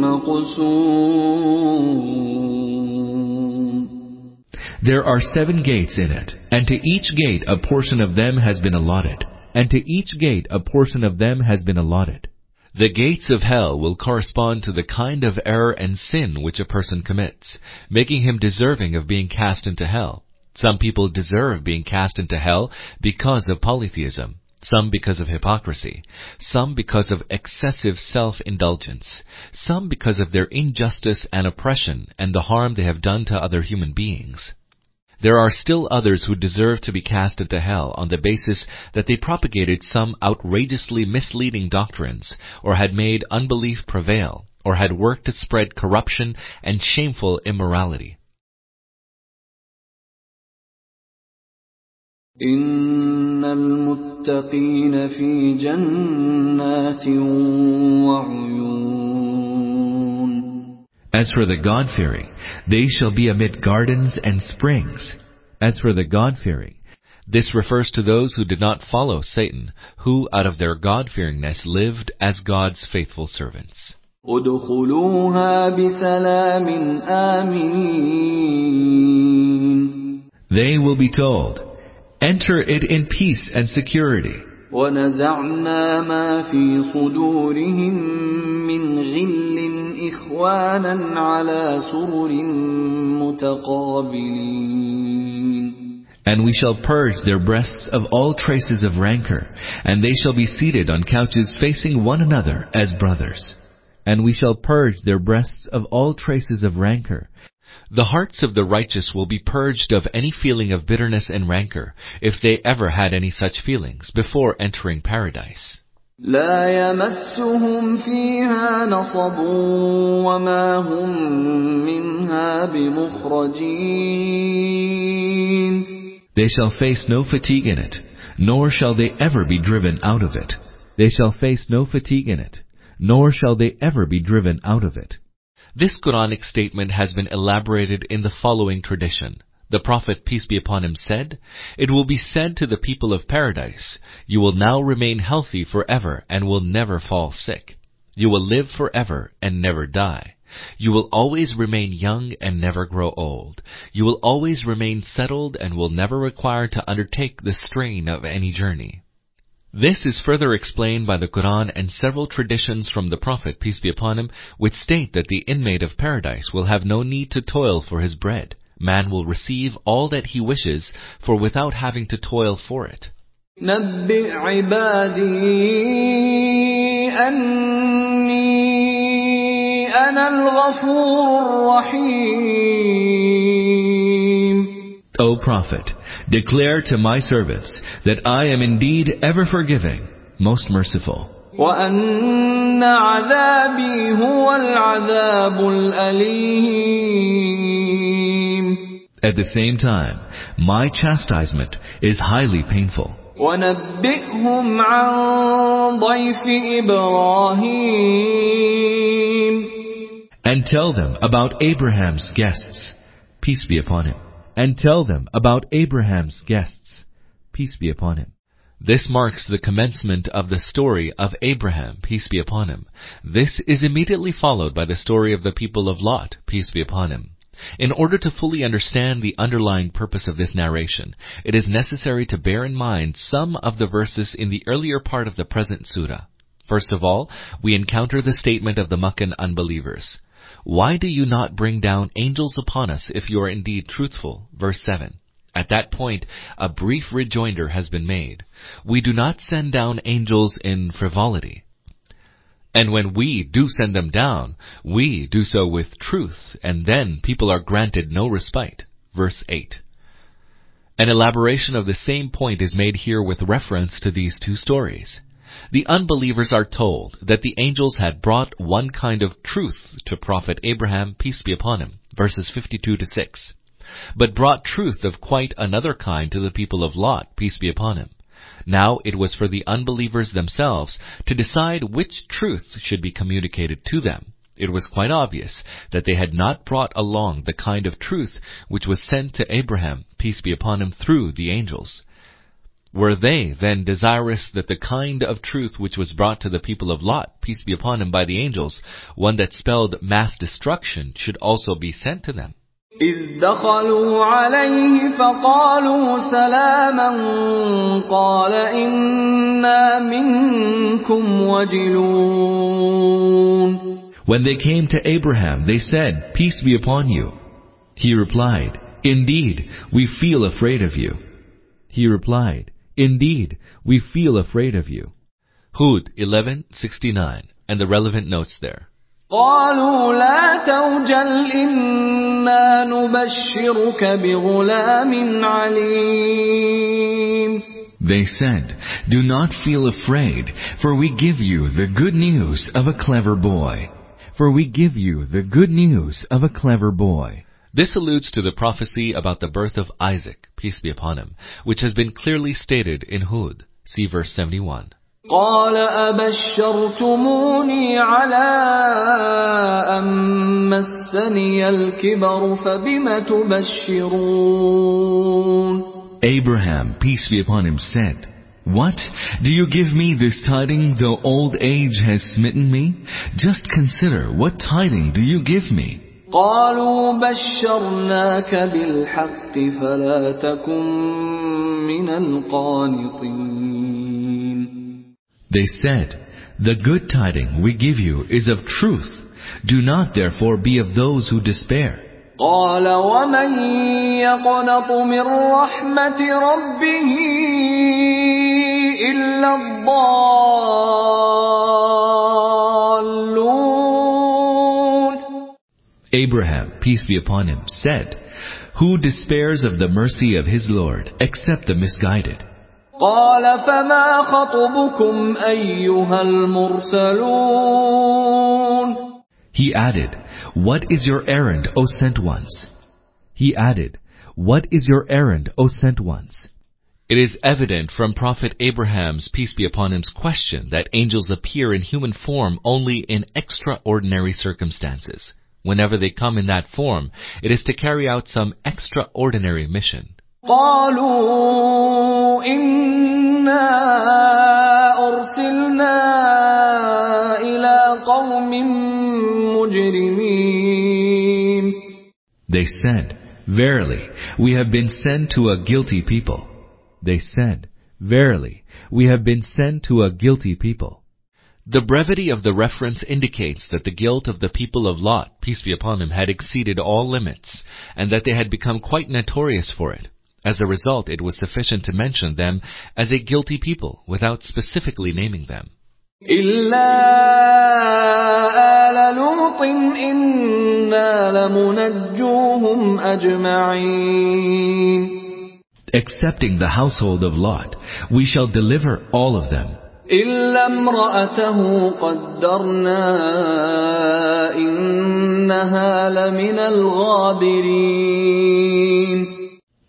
مقسوم There are seven gates in it, and to each gate a portion of them has been allotted, and to each gate a portion of them has been allotted. The gates of hell will correspond to the kind of error and sin which a person commits, making him deserving of being cast into hell. Some people deserve being cast into hell because of polytheism, some because of hypocrisy, some because of excessive self-indulgence, some because of their injustice and oppression and the harm they have done to other human beings. There are still others who deserve to be cast into hell on the basis that they propagated some outrageously misleading doctrines, or had made unbelief prevail, or had worked to spread corruption and shameful immorality. إن المتقين في جنات وعيون as for the God-fearing, they shall be amid gardens and springs. As for the God-fearing, this refers to those who did not follow Satan, who out of their God-fearingness lived as God's faithful servants. They will be told, Enter it in peace and security. ونزعنا ما في صدورهم من غل إخوانا على سرر متقابلين And we shall purge their breasts of all traces of rancor, and they shall be seated on couches facing one another as brothers. And we shall purge their breasts of all traces of rancor, The hearts of the righteous will be purged of any feeling of bitterness and rancor, if they ever had any such feelings, before entering paradise. لا يمسهم فيها نصب وما هم منها بمخرجين They shall face no fatigue in it, nor shall they ever be driven out of it. They shall face no fatigue in it, nor shall they ever be driven out of it. This Quranic statement has been elaborated in the following tradition. The Prophet, peace be upon him, said, It will be said to the people of paradise, You will now remain healthy forever and will never fall sick. You will live forever and never die. You will always remain young and never grow old. You will always remain settled and will never require to undertake the strain of any journey. This is further explained by the Quran and several traditions from the Prophet, peace be upon him, which state that the inmate of paradise will have no need to toil for his bread. Man will receive all that he wishes, for without having to toil for it. نبئ عبادي أني أنا الغفور الرحيم O Prophet, declare to my servants that I am indeed ever forgiving, most merciful. وأن عذابي هو العذاب الأليم At the same time, my chastisement is highly painful. ونبئهم عن ضيف إبراهيم And tell them about Abraham's guests, peace be upon him. and tell them about Abraham's guests, peace be upon him. This marks the commencement of the story of Abraham, peace be upon him. This is immediately followed by the story of the people of Lot, peace be upon him. In order to fully understand the underlying purpose of this narration, it is necessary to bear in mind some of the verses in the earlier part of the present surah. First of all, we encounter the statement of the Meccan unbelievers. Why do you not bring down angels upon us if you are indeed truthful? Verse 7. At that point, a brief rejoinder has been made. We do not send down angels in frivolity. And when we do send them down, we do so with truth, and then people are granted no respite. Verse 8. An elaboration of the same point is made here with reference to these two stories. The unbelievers are told that the angels had brought one kind of truth to Prophet Abraham, peace be upon him, verses 52 to 6, but brought truth of quite another kind to the people of Lot, peace be upon him. Now it was for the unbelievers themselves to decide which truth should be communicated to them. It was quite obvious that they had not brought along the kind of truth which was sent to Abraham, peace be upon him, through the angels. Were they then desirous that the kind of truth which was brought to the people of Lot, peace be upon him, by the angels, one that spelled mass destruction, should also be sent to them? إذ دخلوا عليه فقالوا سلاما قال إنا منكم وجلون When they came to Abraham, they said, Peace be upon you. He replied, Indeed, we feel afraid of you. He replied, Indeed, we feel afraid of you. Hud 11:69 and the relevant notes there. قالوا لا توجل إنا نبشرك بغلام عليم They said, Do not feel afraid, for we give you the good news of a clever boy. For we give you the good news of a clever boy. This alludes to the prophecy about the birth of Isaac, peace be upon him, which has been clearly stated in Hud. See verse 71. قال أبشرتموني على أن مسني الكبر فبم تبشرون Abraham, peace be upon him, said, What? Do you give me this tiding though old age has smitten me? Just consider, what tiding do you give me? قالوا بشرناك بالحق فلا تكن من القانطين They said, The good tiding we give you is of truth. Do not therefore be of those who despair. قال ومن يقنط من رحمة ربه إلا الضالون Abraham, peace be upon him, said, Who despairs of the mercy of his Lord, except the misguided? قال فما خطبكم أيها المرسلون He added, What is your errand, O sent ones? He added, What is your errand, O sent ones? It is evident from Prophet Abraham's peace be upon him's question that angels appear in human form only in extraordinary circumstances. Whenever they come in that form, it is to carry out some extraordinary mission. قالوا إنا أرسلنا إلى قوم مجرمين They said, Verily, we have been sent to a guilty people. They said, Verily, we have been sent to a guilty people. The brevity of the reference indicates that the guilt of the people of Lot, peace be upon him, had exceeded all limits, and that they had become quite notorious for it. As a result, it was sufficient to mention them as a guilty people without specifically naming them. إلا آل لوط إنا لمنجوهم أجمعين Excepting the household of Lot, we shall deliver all of them. إلا امرأته قدرنا إنها لمن الغابرين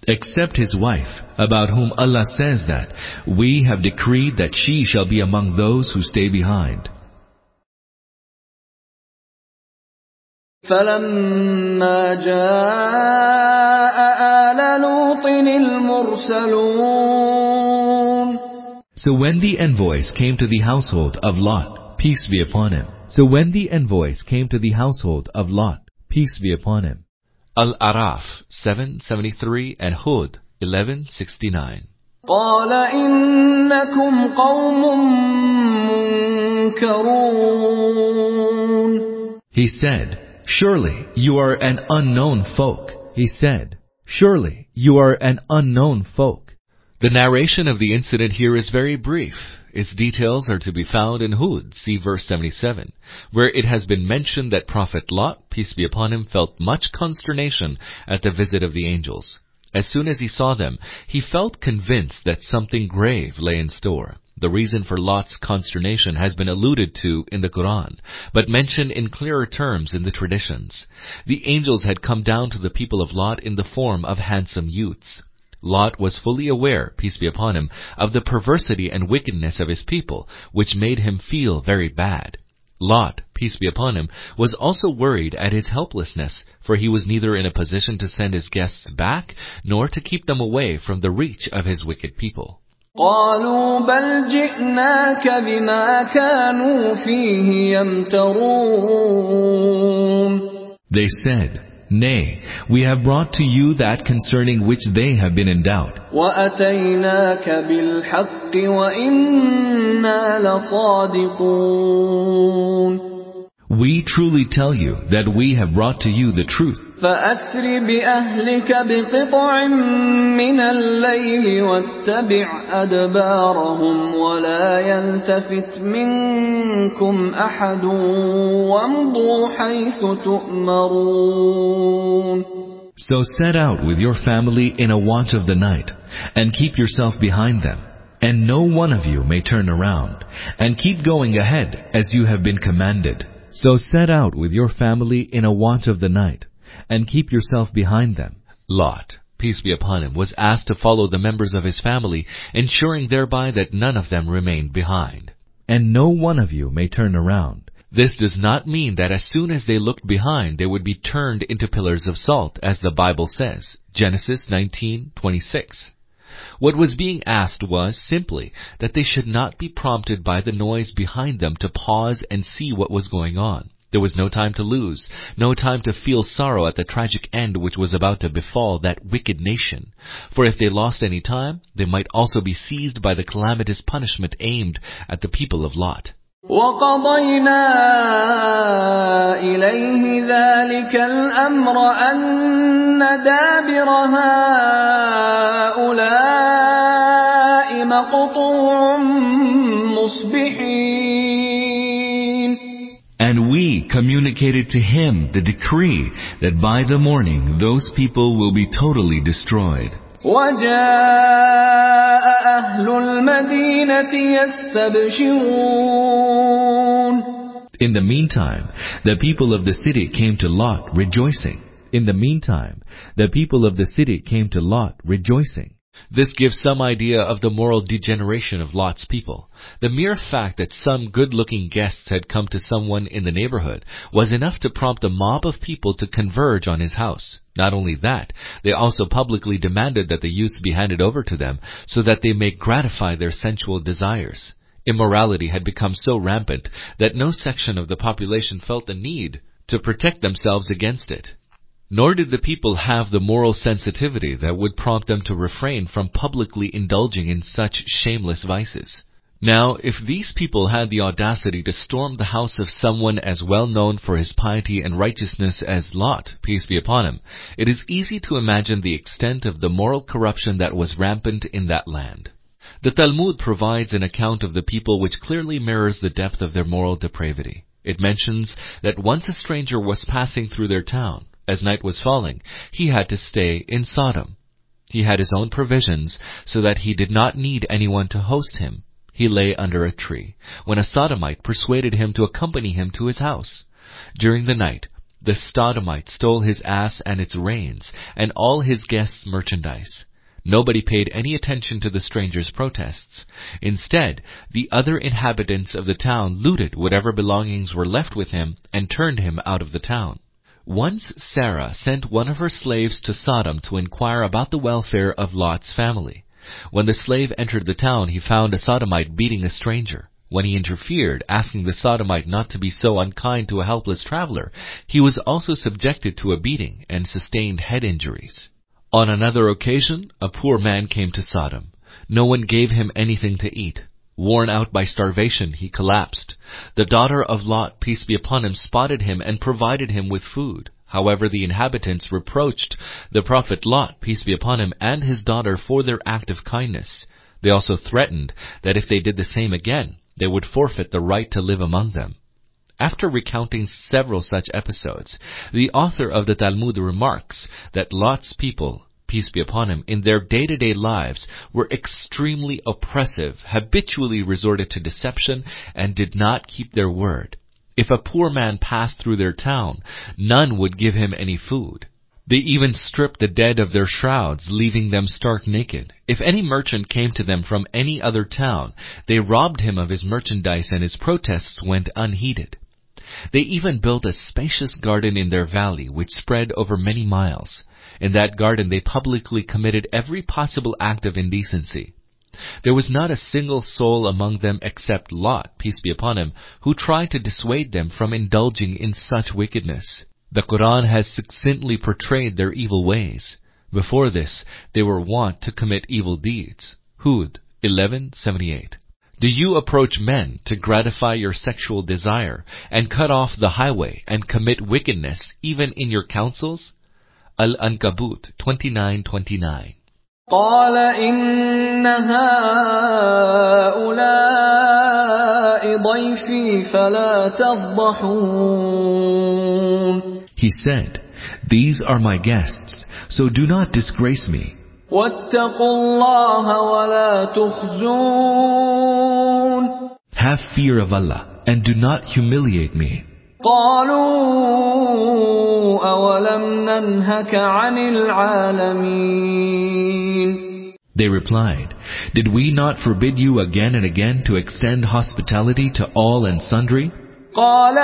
Except his wife, about whom Allah says that, we have decreed that she shall be among those who stay behind. فلما جاء آل لوط المرسلون So when the envoys came to the household of Lot, peace be upon him. So when the envoys came to the household of Lot, peace be upon him. Al-Araf 773 and Hud 1169. قال إنكم قوم منكرون He said, Surely you are an unknown folk. He said, Surely you are an unknown folk. The narration of the incident here is very brief. Its details are to be found in Hud, see verse 77, where it has been mentioned that Prophet Lot, peace be upon him, felt much consternation at the visit of the angels. As soon as he saw them, he felt convinced that something grave lay in store. The reason for Lot's consternation has been alluded to in the Quran, but mentioned in clearer terms in the traditions. The angels had come down to the people of Lot in the form of handsome youths. Lot was fully aware, peace be upon him, of the perversity and wickedness of his people, which made him feel very bad. Lot, peace be upon him, was also worried at his helplessness, for he was neither in a position to send his guests back, nor to keep them away from the reach of his wicked people. قالوا بل جئناك بما كانوا فيه يمترون They said, Nay, we have brought to you that concerning which they have been in doubt. We truly tell you that we have brought to you the truth, فأسر بأهلك بقطع من الليل واتبع أدبارهم ولا يلتفت منكم أحد وامضوا حيث تؤمرون So set out with your family in a watch of the night, and keep yourself behind them, and no one of you may turn around, and keep going ahead as you have been commanded. So set out with your family in a watch of the night, and keep yourself behind them. Lot, peace be upon him, was asked to follow the members of his family, ensuring thereby that none of them remained behind. And no one of you may turn around. This does not mean that as soon as they looked behind, they would be turned into pillars of salt, as the Bible says. Genesis 19:26. What was being asked was simply that they should not be prompted by the noise behind them to pause and see what was going on. There was no time to lose, no time to feel sorrow at the tragic end which was about to befall that wicked nation. For if they lost any time, they might also be seized by the calamitous punishment aimed at the people of Lot. وقضينا إليه ذلك الأمر أن دابر هؤلاء communicated to him the decree that by the morning those people will be totally destroyed. وجاء أهل المدينة يستبشرون In the meantime, the people of the city came to Lot rejoicing. In the meantime, the people of the city came to Lot rejoicing. This gives some idea of the moral degeneration of Lot's people. The mere fact that some good-looking guests had come to someone in the neighborhood was enough to prompt a mob of people to converge on his house. Not only that, they also publicly demanded that the youths be handed over to them so that they may gratify their sensual desires. Immorality had become so rampant that no section of the population felt the need to protect themselves against it. Nor did the people have the moral sensitivity that would prompt them to refrain from publicly indulging in such shameless vices. Now, if these people had the audacity to storm the house of someone as well known for his piety and righteousness as Lot, peace be upon him, it is easy to imagine the extent of the moral corruption that was rampant in that land. The Talmud provides an account of the people which clearly mirrors the depth of their moral depravity. It mentions that once a stranger was passing through their town. As night was falling, he had to stay in Sodom. He had his own provisions, so that he did not need anyone to host him. He lay under a tree, when a Sodomite persuaded him to accompany him to his house. During the night, the Sodomite stole his ass and its reins, and all his guests' merchandise. Nobody paid any attention to the stranger's protests. Instead, the other inhabitants of the town looted whatever belongings were left with him and turned him out of the town. Once Sarah sent one of her slaves to Sodom to inquire about the welfare of Lot's family. When the slave entered the town, he found a Sodomite beating a stranger. When he interfered, asking the Sodomite not to be so unkind to a helpless traveler, he was also subjected to a beating and sustained head injuries. On another occasion, a poor man came to Sodom. No one gave him anything to eat. Worn out by starvation, he collapsed. The daughter of Lot, peace be upon him, spotted him and provided him with food. However, the inhabitants reproached the prophet Lot, peace be upon him, and his daughter for their act of kindness. They also threatened that if they did the same again, they would forfeit the right to live among them. After recounting several such episodes, the author of the Talmud remarks that Lot's people, peace be upon him, in their day-to-day lives were extremely oppressive, habitually resorted to deception, and did not keep their word. If a poor man passed through their town, none would give him any food. They even stripped the dead of their shrouds, leaving them stark naked. If any merchant came to them from any other town, they robbed him of his merchandise and his protests went unheeded. They even built a spacious garden in their valley, which spread over many miles. In that garden they publicly committed every possible act of indecency. There was not a single soul among them except Lot, peace be upon him, who tried to dissuade them from indulging in such wickedness. The Quran has succinctly portrayed their evil ways. Before this, they were wont to commit evil deeds. Hud 11:78. Do you approach men to gratify your sexual desire and cut off the highway and commit wickedness even in your counsels? Al-Ankabut 29:29. قال إن هؤلاء ضيفي فلا تفضحون He said, These are my guests, so do not disgrace me. واتقوا الله ولا تخزون Have fear of Allah and do not humiliate me. قالوا أولم ننهك عن العالمين They replied, Did we not forbid you again and again to extend hospitality to all and sundry? قال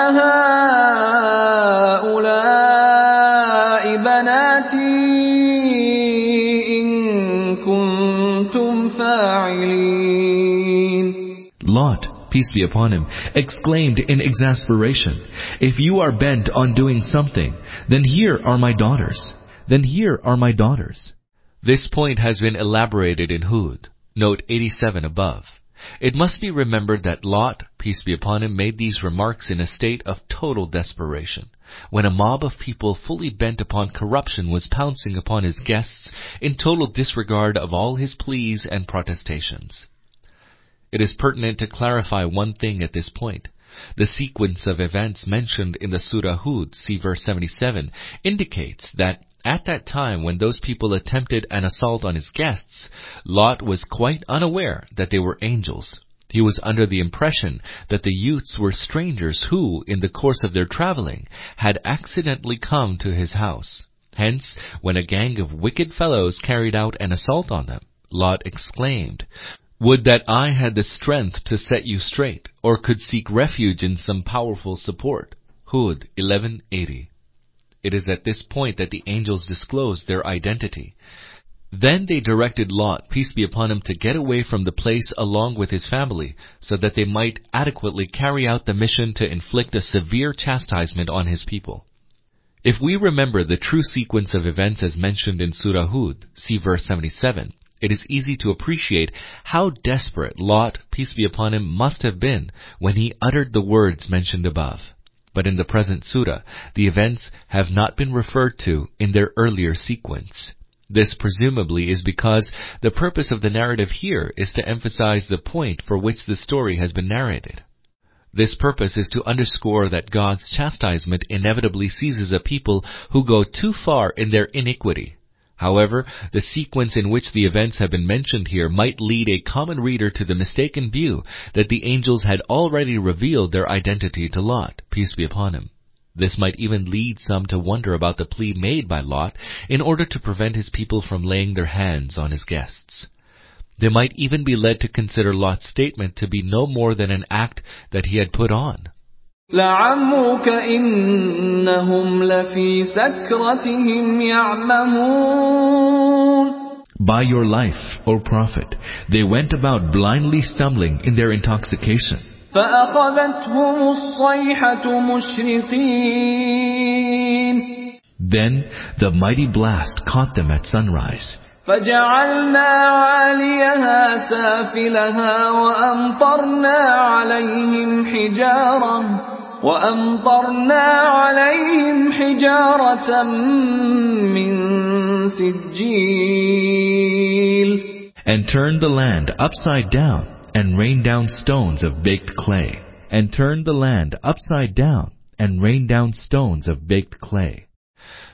هؤلاء بناتي إن كنتم فاعلين Lot, peace be upon him, exclaimed in exasperation, If you are bent on doing something, then here are my daughters. Then here are my daughters. This point has been elaborated in Hud, note 87 above. It must be remembered that Lot, peace be upon him, made these remarks in a state of total desperation, when a mob of people fully bent upon corruption was pouncing upon his guests in total disregard of all his pleas and protestations. It is pertinent to clarify one thing at this point. The sequence of events mentioned in the Surah Hud, see verse 77, indicates that at that time when those people attempted an assault on his guests, Lot was quite unaware that they were angels. He was under the impression that the youths were strangers who, in the course of their traveling, had accidentally come to his house. Hence, when a gang of wicked fellows carried out an assault on them, Lot exclaimed, Would that I had the strength to set you straight, or could seek refuge in some powerful support. Hud 1180. It is at this point that the angels disclose their identity. Then they directed Lot, peace be upon him, to get away from the place along with his family, so that they might adequately carry out the mission to inflict a severe chastisement on his people. If we remember the true sequence of events as mentioned in Surah Hud, see verse 77, it is easy to appreciate how desperate Lot, peace be upon him, must have been when he uttered the words mentioned above. But in the present surah, the events have not been referred to in their earlier sequence. This presumably is because the purpose of the narrative here is to emphasize the point for which the story has been narrated. This purpose is to underscore that God's chastisement inevitably seizes a people who go too far in their iniquity. However, the sequence in which the events have been mentioned here might lead a common reader to the mistaken view that the angels had already revealed their identity to Lot, peace be upon him. This might even lead some to wonder about the plea made by Lot in order to prevent his people from laying their hands on his guests. They might even be led to consider Lot's statement to be no more than an act that he had put on. لعمرك إنهم لفي سكرتهم يعمهون By your life, O Prophet, they went about blindly stumbling in their intoxication. فأخذتهم الصيحة مشرقين Then the mighty blast caught them at sunrise. فجعلنا عاليها سافلها وأمطرنا عليهم حجارة وأمطرنا عليهم حجارة من سجيل And turned the land upside down and rained down stones of baked clay. And turned the land upside down and rained down stones of baked clay.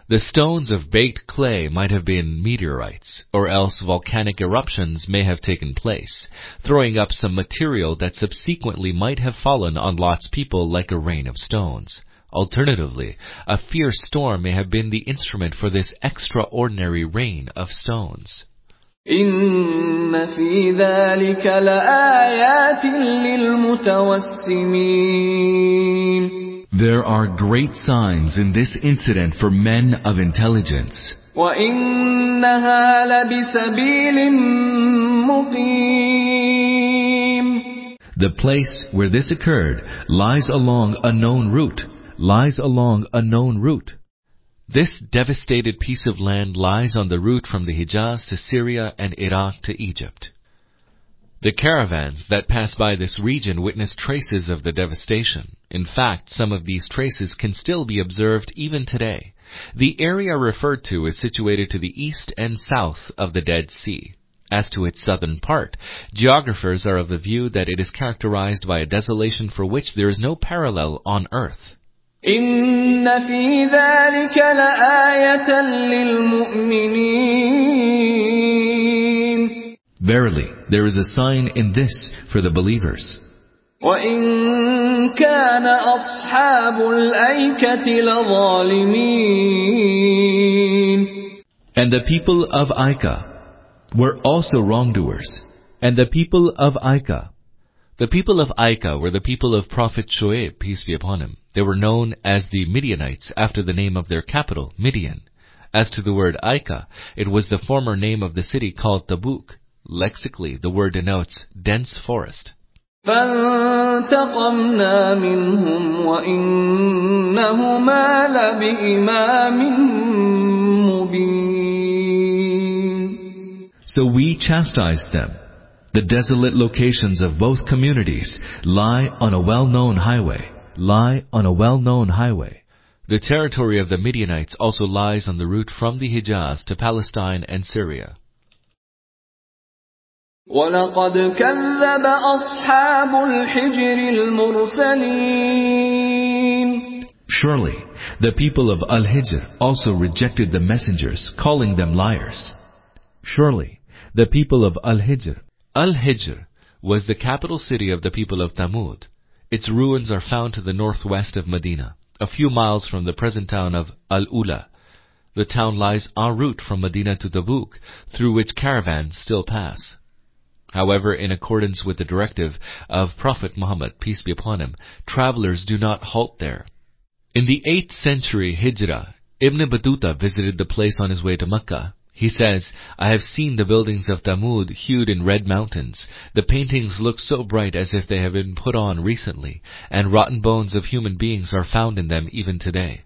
The stones of baked clay might have been meteorites, or else volcanic eruptions may have taken place, throwing up some material that subsequently might have fallen on Lot's people like a rain of stones. Alternatively, a fierce storm may have been the instrument for this extraordinary rain of stones. إن في ذلك لآيات للمتوسمين There are great signs in this incident for men of intelligence. وإنها لبسبيل مقيم The place where this occurred lies along a known route, lies along a known route. This devastated piece of land lies on the route from the Hijaz to Syria and Iraq to Egypt. The caravans that pass by this region witness traces of the devastation. In fact, some of these traces can still be observed even today. The area referred to is situated to the east and south of the Dead Sea. As to its southern part, geographers are of the view that it is characterized by a desolation for which there is no parallel on earth. إن في ذلك لآية للمؤمنين Verily, there is a sign in this for the believers. وإن كان أصحاب الأيكة لظالمين And the people of Aika were also wrongdoers. And the people of Aika, The people of Aika were the people of Prophet Shoaib, peace be upon him. They were known as the Midianites after the name of their capital, Midian. As to the word Aika, it was the former name of the city called Tabuk. Lexically, the word denotes dense forest. فانتقمنا منهم وإنهما لبإمام مبين So we chastised them. The desolate locations of both communities lie on a well-known highway, lie on a well-known highway. The territory of the Midianites also lies on the route from the Hijaz to Palestine and Syria. ولقد كذب أصحاب الحجر المرسلين Surely, the people of Al-Hijr also rejected the messengers, calling them liars. Surely, the people of Al-Hijr Al-Hijr was the capital city of the people of Thamud. Its ruins are found to the northwest of Medina, a few miles from the present town of Al-Ula. The town lies en route from Medina to Tabuk, through which caravans still pass. However, in accordance with the directive of Prophet Muhammad, peace be upon him, travelers do not halt there. In the 8th century Hijrah, Ibn Battuta visited the place on his way to Mecca. He says, I have seen the buildings of Thamud hewed in red mountains. The paintings look so bright as if they have been put on recently, and rotten bones of human beings are found in them even today.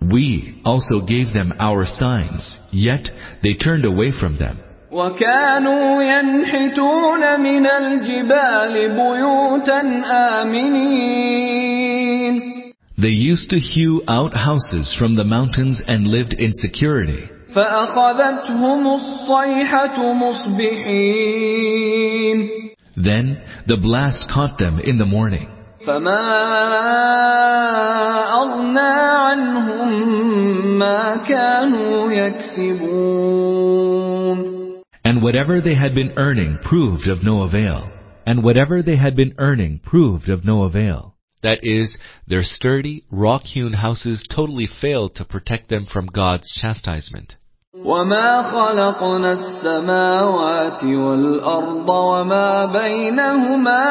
We also gave them our signs, yet they turned away from them. وكانوا ينحتون من الجبال بيوتا آمنين They used to hew out houses from the mountains and lived in security. فأخذتهم الصيحة مصبحين Then the blast caught them in the morning. فما أغنى عنهم ما كانوا يكسبون And whatever they had been earning proved of no avail. And whatever they had been earning proved of no avail. That is, their sturdy, rock-hewn houses totally failed to protect them from God's chastisement. وما خلقنا السماوات والأرض وما بينهما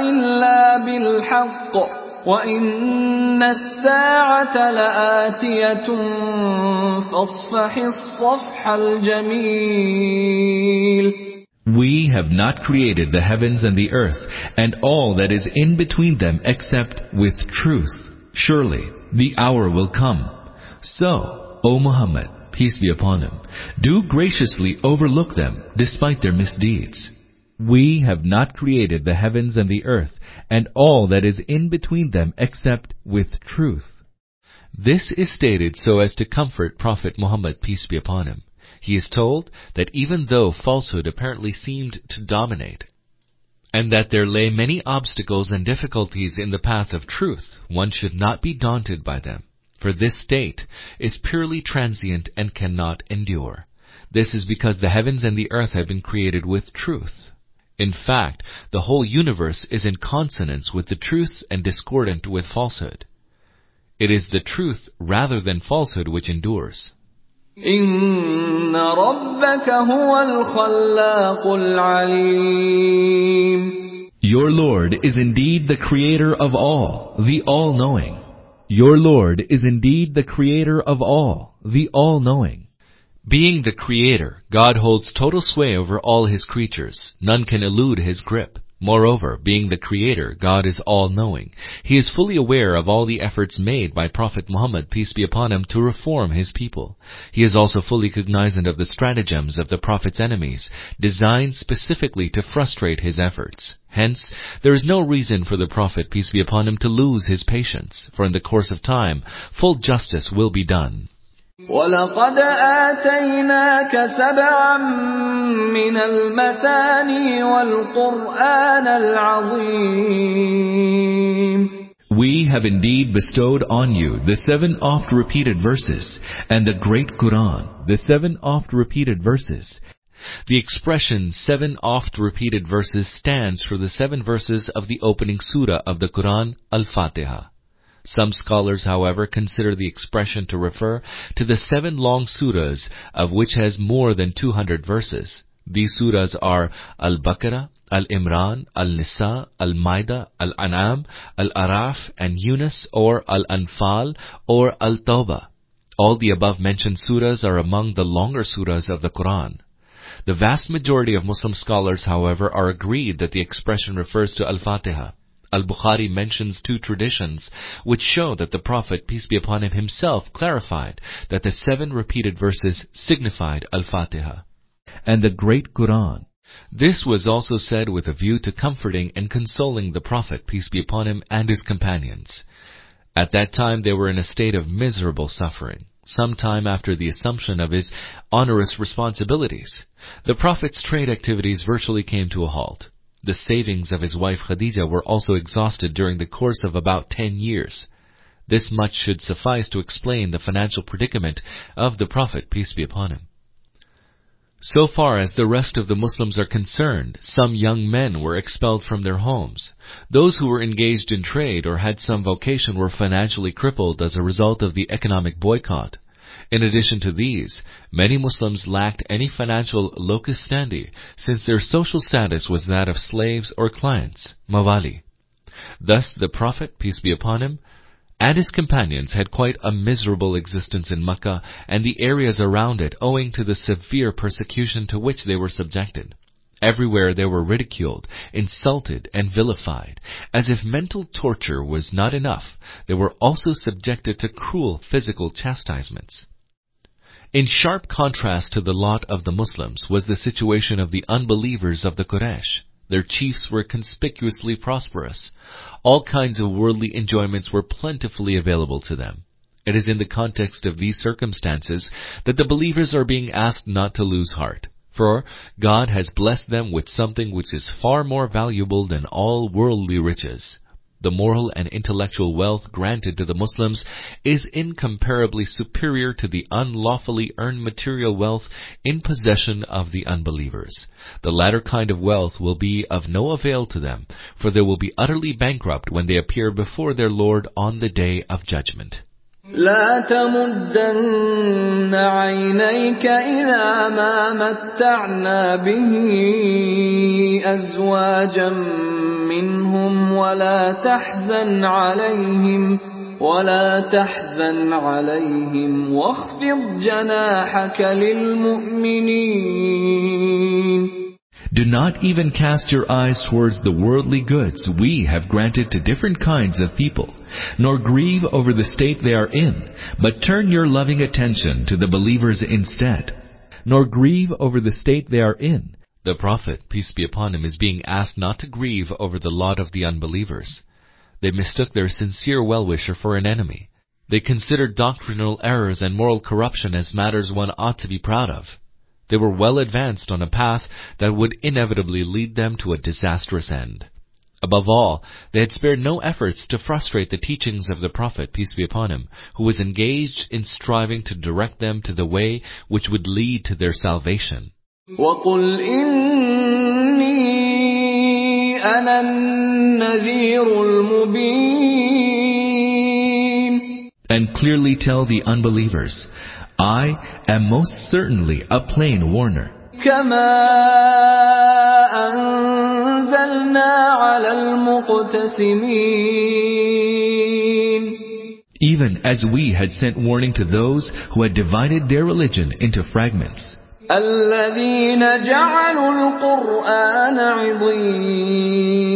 إلا بالحق وإن الساعة لآتية فاصفح الصفح الجميل We have not created the heavens and the earth and all that is in between them except with truth. Surely the hour will come. So, O Muhammad, peace be upon him, do graciously overlook them despite their misdeeds. We have not created the heavens and the earth and all that is in between them except with truth. This is stated so as to comfort Prophet Muhammad, peace be upon him. He is told that even though falsehood apparently seemed to dominate, and that there lay many obstacles and difficulties in the path of truth, one should not be daunted by them, for this state is purely transient and cannot endure. This is because the heavens and the earth have been created with truth. In fact, the whole universe is in consonance with the truth and discordant with falsehood. It is the truth rather than falsehood which endures. إن ربك هو الخلاق العليم Your Lord is indeed the creator of all, the all-knowing. Your Lord is indeed the creator of all, the all-knowing. Being the creator, God holds total sway over all his creatures. None can elude his grip. Moreover, being the creator, God is all-knowing. He is fully aware of all the efforts made by Prophet Muhammad, peace be upon him, to reform his people. He is also fully cognizant of the stratagems of the Prophet's enemies, designed specifically to frustrate his efforts. Hence, there is no reason for the Prophet, peace be upon him, to lose his patience, for in the course of time, full justice will be done. ولقد آتيناك سبعا من المثاني والقرآن العظيم We have indeed bestowed on you the seven oft-repeated verses and the great Quran, the seven oft-repeated verses. The expression seven oft-repeated verses stands for the seven verses of the opening surah of the Quran, Al-Fatiha. Some scholars, however, consider the expression to refer to the seven long surahs, of which has more than 200 verses. These surahs are Al-Baqarah, Al-Imran, Al-Nisa, Al-Maida, Al-An'am, Al-Araf, and Yunus, or Al-Anfal, or Al-Tawbah. All the above mentioned surahs are among the longer surahs of the Quran. The vast majority of Muslim scholars, however, are agreed that the expression refers to Al-Fatiha. Al-Bukhari mentions two traditions which show that the Prophet, peace be upon him, himself clarified that the seven repeated verses signified Al-Fatiha. And the great Quran, This was also said with a view to comforting and consoling the Prophet, peace be upon him, and his companions. At that time they were in a state of miserable suffering. Some time after the assumption of his onerous responsibilities, the Prophet's trade activities virtually came to a halt. The savings of his wife Khadija were also exhausted during the course of about ten years. This much should suffice to explain the financial predicament of the Prophet, peace be upon him. So far as the rest of the Muslims are concerned, some young men were expelled from their homes. Those who were engaged in trade or had some vocation were financially crippled as a result of the economic boycott. In addition to these, many Muslims lacked any financial locus standi since their social status was that of slaves or clients, mawali. Thus the Prophet, peace be upon him, and his companions had quite a miserable existence in Mecca and the areas around it owing to the severe persecution to which they were subjected. Everywhere they were ridiculed, insulted, and vilified. As if mental torture was not enough, they were also subjected to cruel physical chastisements. In sharp contrast to the lot of the Muslims was the situation of the unbelievers of the Quraysh. Their chiefs were conspicuously prosperous. All kinds of worldly enjoyments were plentifully available to them. It is in the context of these circumstances that the believers are being asked not to lose heart. For God has blessed them with something which is far more valuable than all worldly riches the moral and intellectual wealth granted to the Muslims is incomparably superior to the unlawfully earned material wealth in possession of the unbelievers. The latter kind of wealth will be of no avail to them, for they will be utterly bankrupt when they appear before their Lord on the day of judgment. لا تمدن عينيك إلى ما متعنا به أزواجا منهم ولا تحزن عليهم ولا تحزن عليهم واخفض جناحك للمؤمنين Do not even cast your eyes towards the worldly goods we have granted to different kinds of people, nor grieve over the state they are in, but turn your loving attention to the believers instead. Nor grieve over the state they are in. the Prophet, peace be upon him, is being asked not to grieve over the lot of the unbelievers. They mistook their sincere well-wisher for an enemy. They considered doctrinal errors and moral corruption as matters one ought to be proud of. They were well advanced on a path that would inevitably lead them to a disastrous end. Above all, they had spared no efforts to frustrate the teachings of the Prophet, peace be upon him, who was engaged in striving to direct them to the way which would lead to their salvation. وقل إني أنا النذير المبين And clearly tell the unbelievers, I am most certainly a plain warner. كما أنزلنا على المقتسمين Even as we had sent warning to those who had divided their religion into fragments, الذين جعلوا القرآن عضين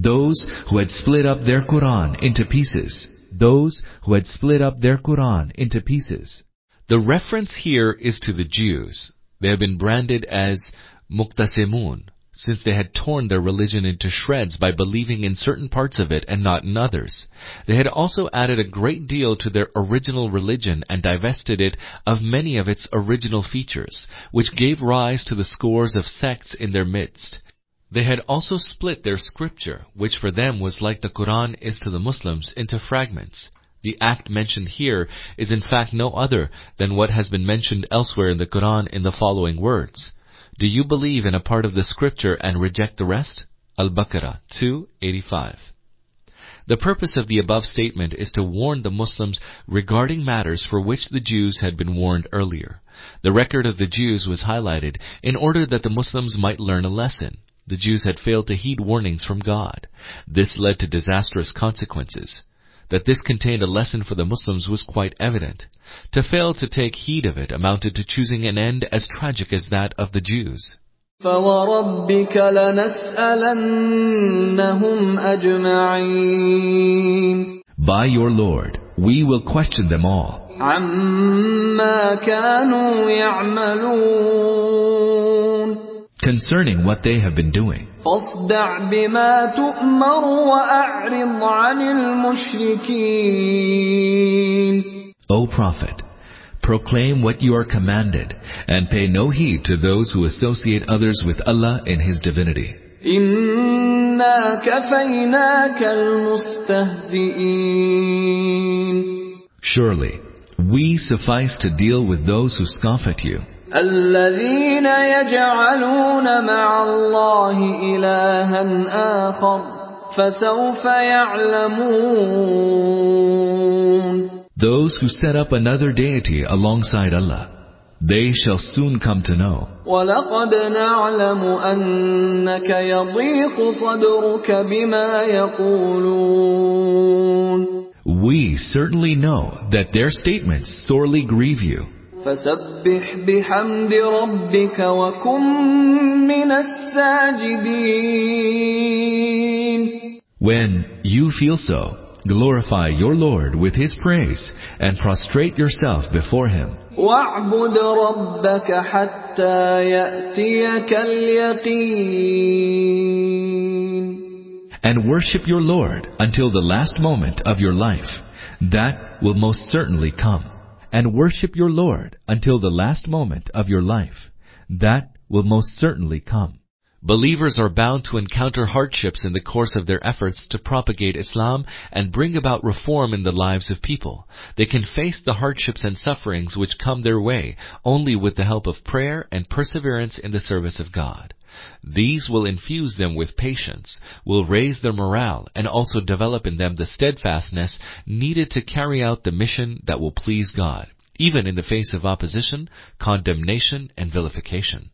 those who had split up their Quran into pieces, those who had split up their Quran into pieces. The reference here is to the Jews. They have been branded as muqtasimun, since they had torn their religion into shreds by believing in certain parts of it and not in others. They had also added a great deal to their original religion and divested it of many of its original features, which gave rise to the scores of sects in their midst. They had also split their scripture, which for them was like the Quran is to the Muslims, into fragments. The act mentioned here is in fact no other than what has been mentioned elsewhere in the Quran in the following words. Do you believe in a part of the scripture and reject the rest? Al-Baqarah 2:85. The purpose of the above statement is to warn the Muslims regarding matters for which the Jews had been warned earlier. The record of the Jews was highlighted in order that the Muslims might learn a lesson. The Jews had failed to heed warnings from God. This led to disastrous consequences. That this contained a lesson for the Muslims was quite evident. To fail to take heed of it amounted to choosing an end as tragic as that of the Jews. فوربك لنسألنهم أجمعين By your Lord, we will question them all, عما كانوا يعملون concerning what they have been doing. O Prophet, proclaim what you are commanded and pay no heed to those who associate others with Allah in His divinity. Surely, we suffice to deal with those who scoff at you. الذين يجعلون مع الله إلها آخر فسوف يعلمون those who set up another deity alongside Allah. They shall soon come to know. ولقد نعلم أنك يضيق صدرك بما يقولون We certainly know that their statements sorely grieve you. فسبح بحمد ربك وكن من الساجدين When you feel so, glorify your Lord with His praise and prostrate yourself before Him. واعبد ربك حتى يأتيك اليقين And worship your Lord until the last moment of your life. That will most certainly come. And worship your Lord until the last moment of your life. That will most certainly come. Believers are bound to encounter hardships in the course of their efforts to propagate Islam and bring about reform in the lives of people. They can face the hardships and sufferings which come their way only with the help of prayer and perseverance in the service of God. These will infuse them with patience, will raise their morale, and also develop in them the steadfastness needed to carry out the mission that will please God, even in the face of opposition, condemnation, and vilification.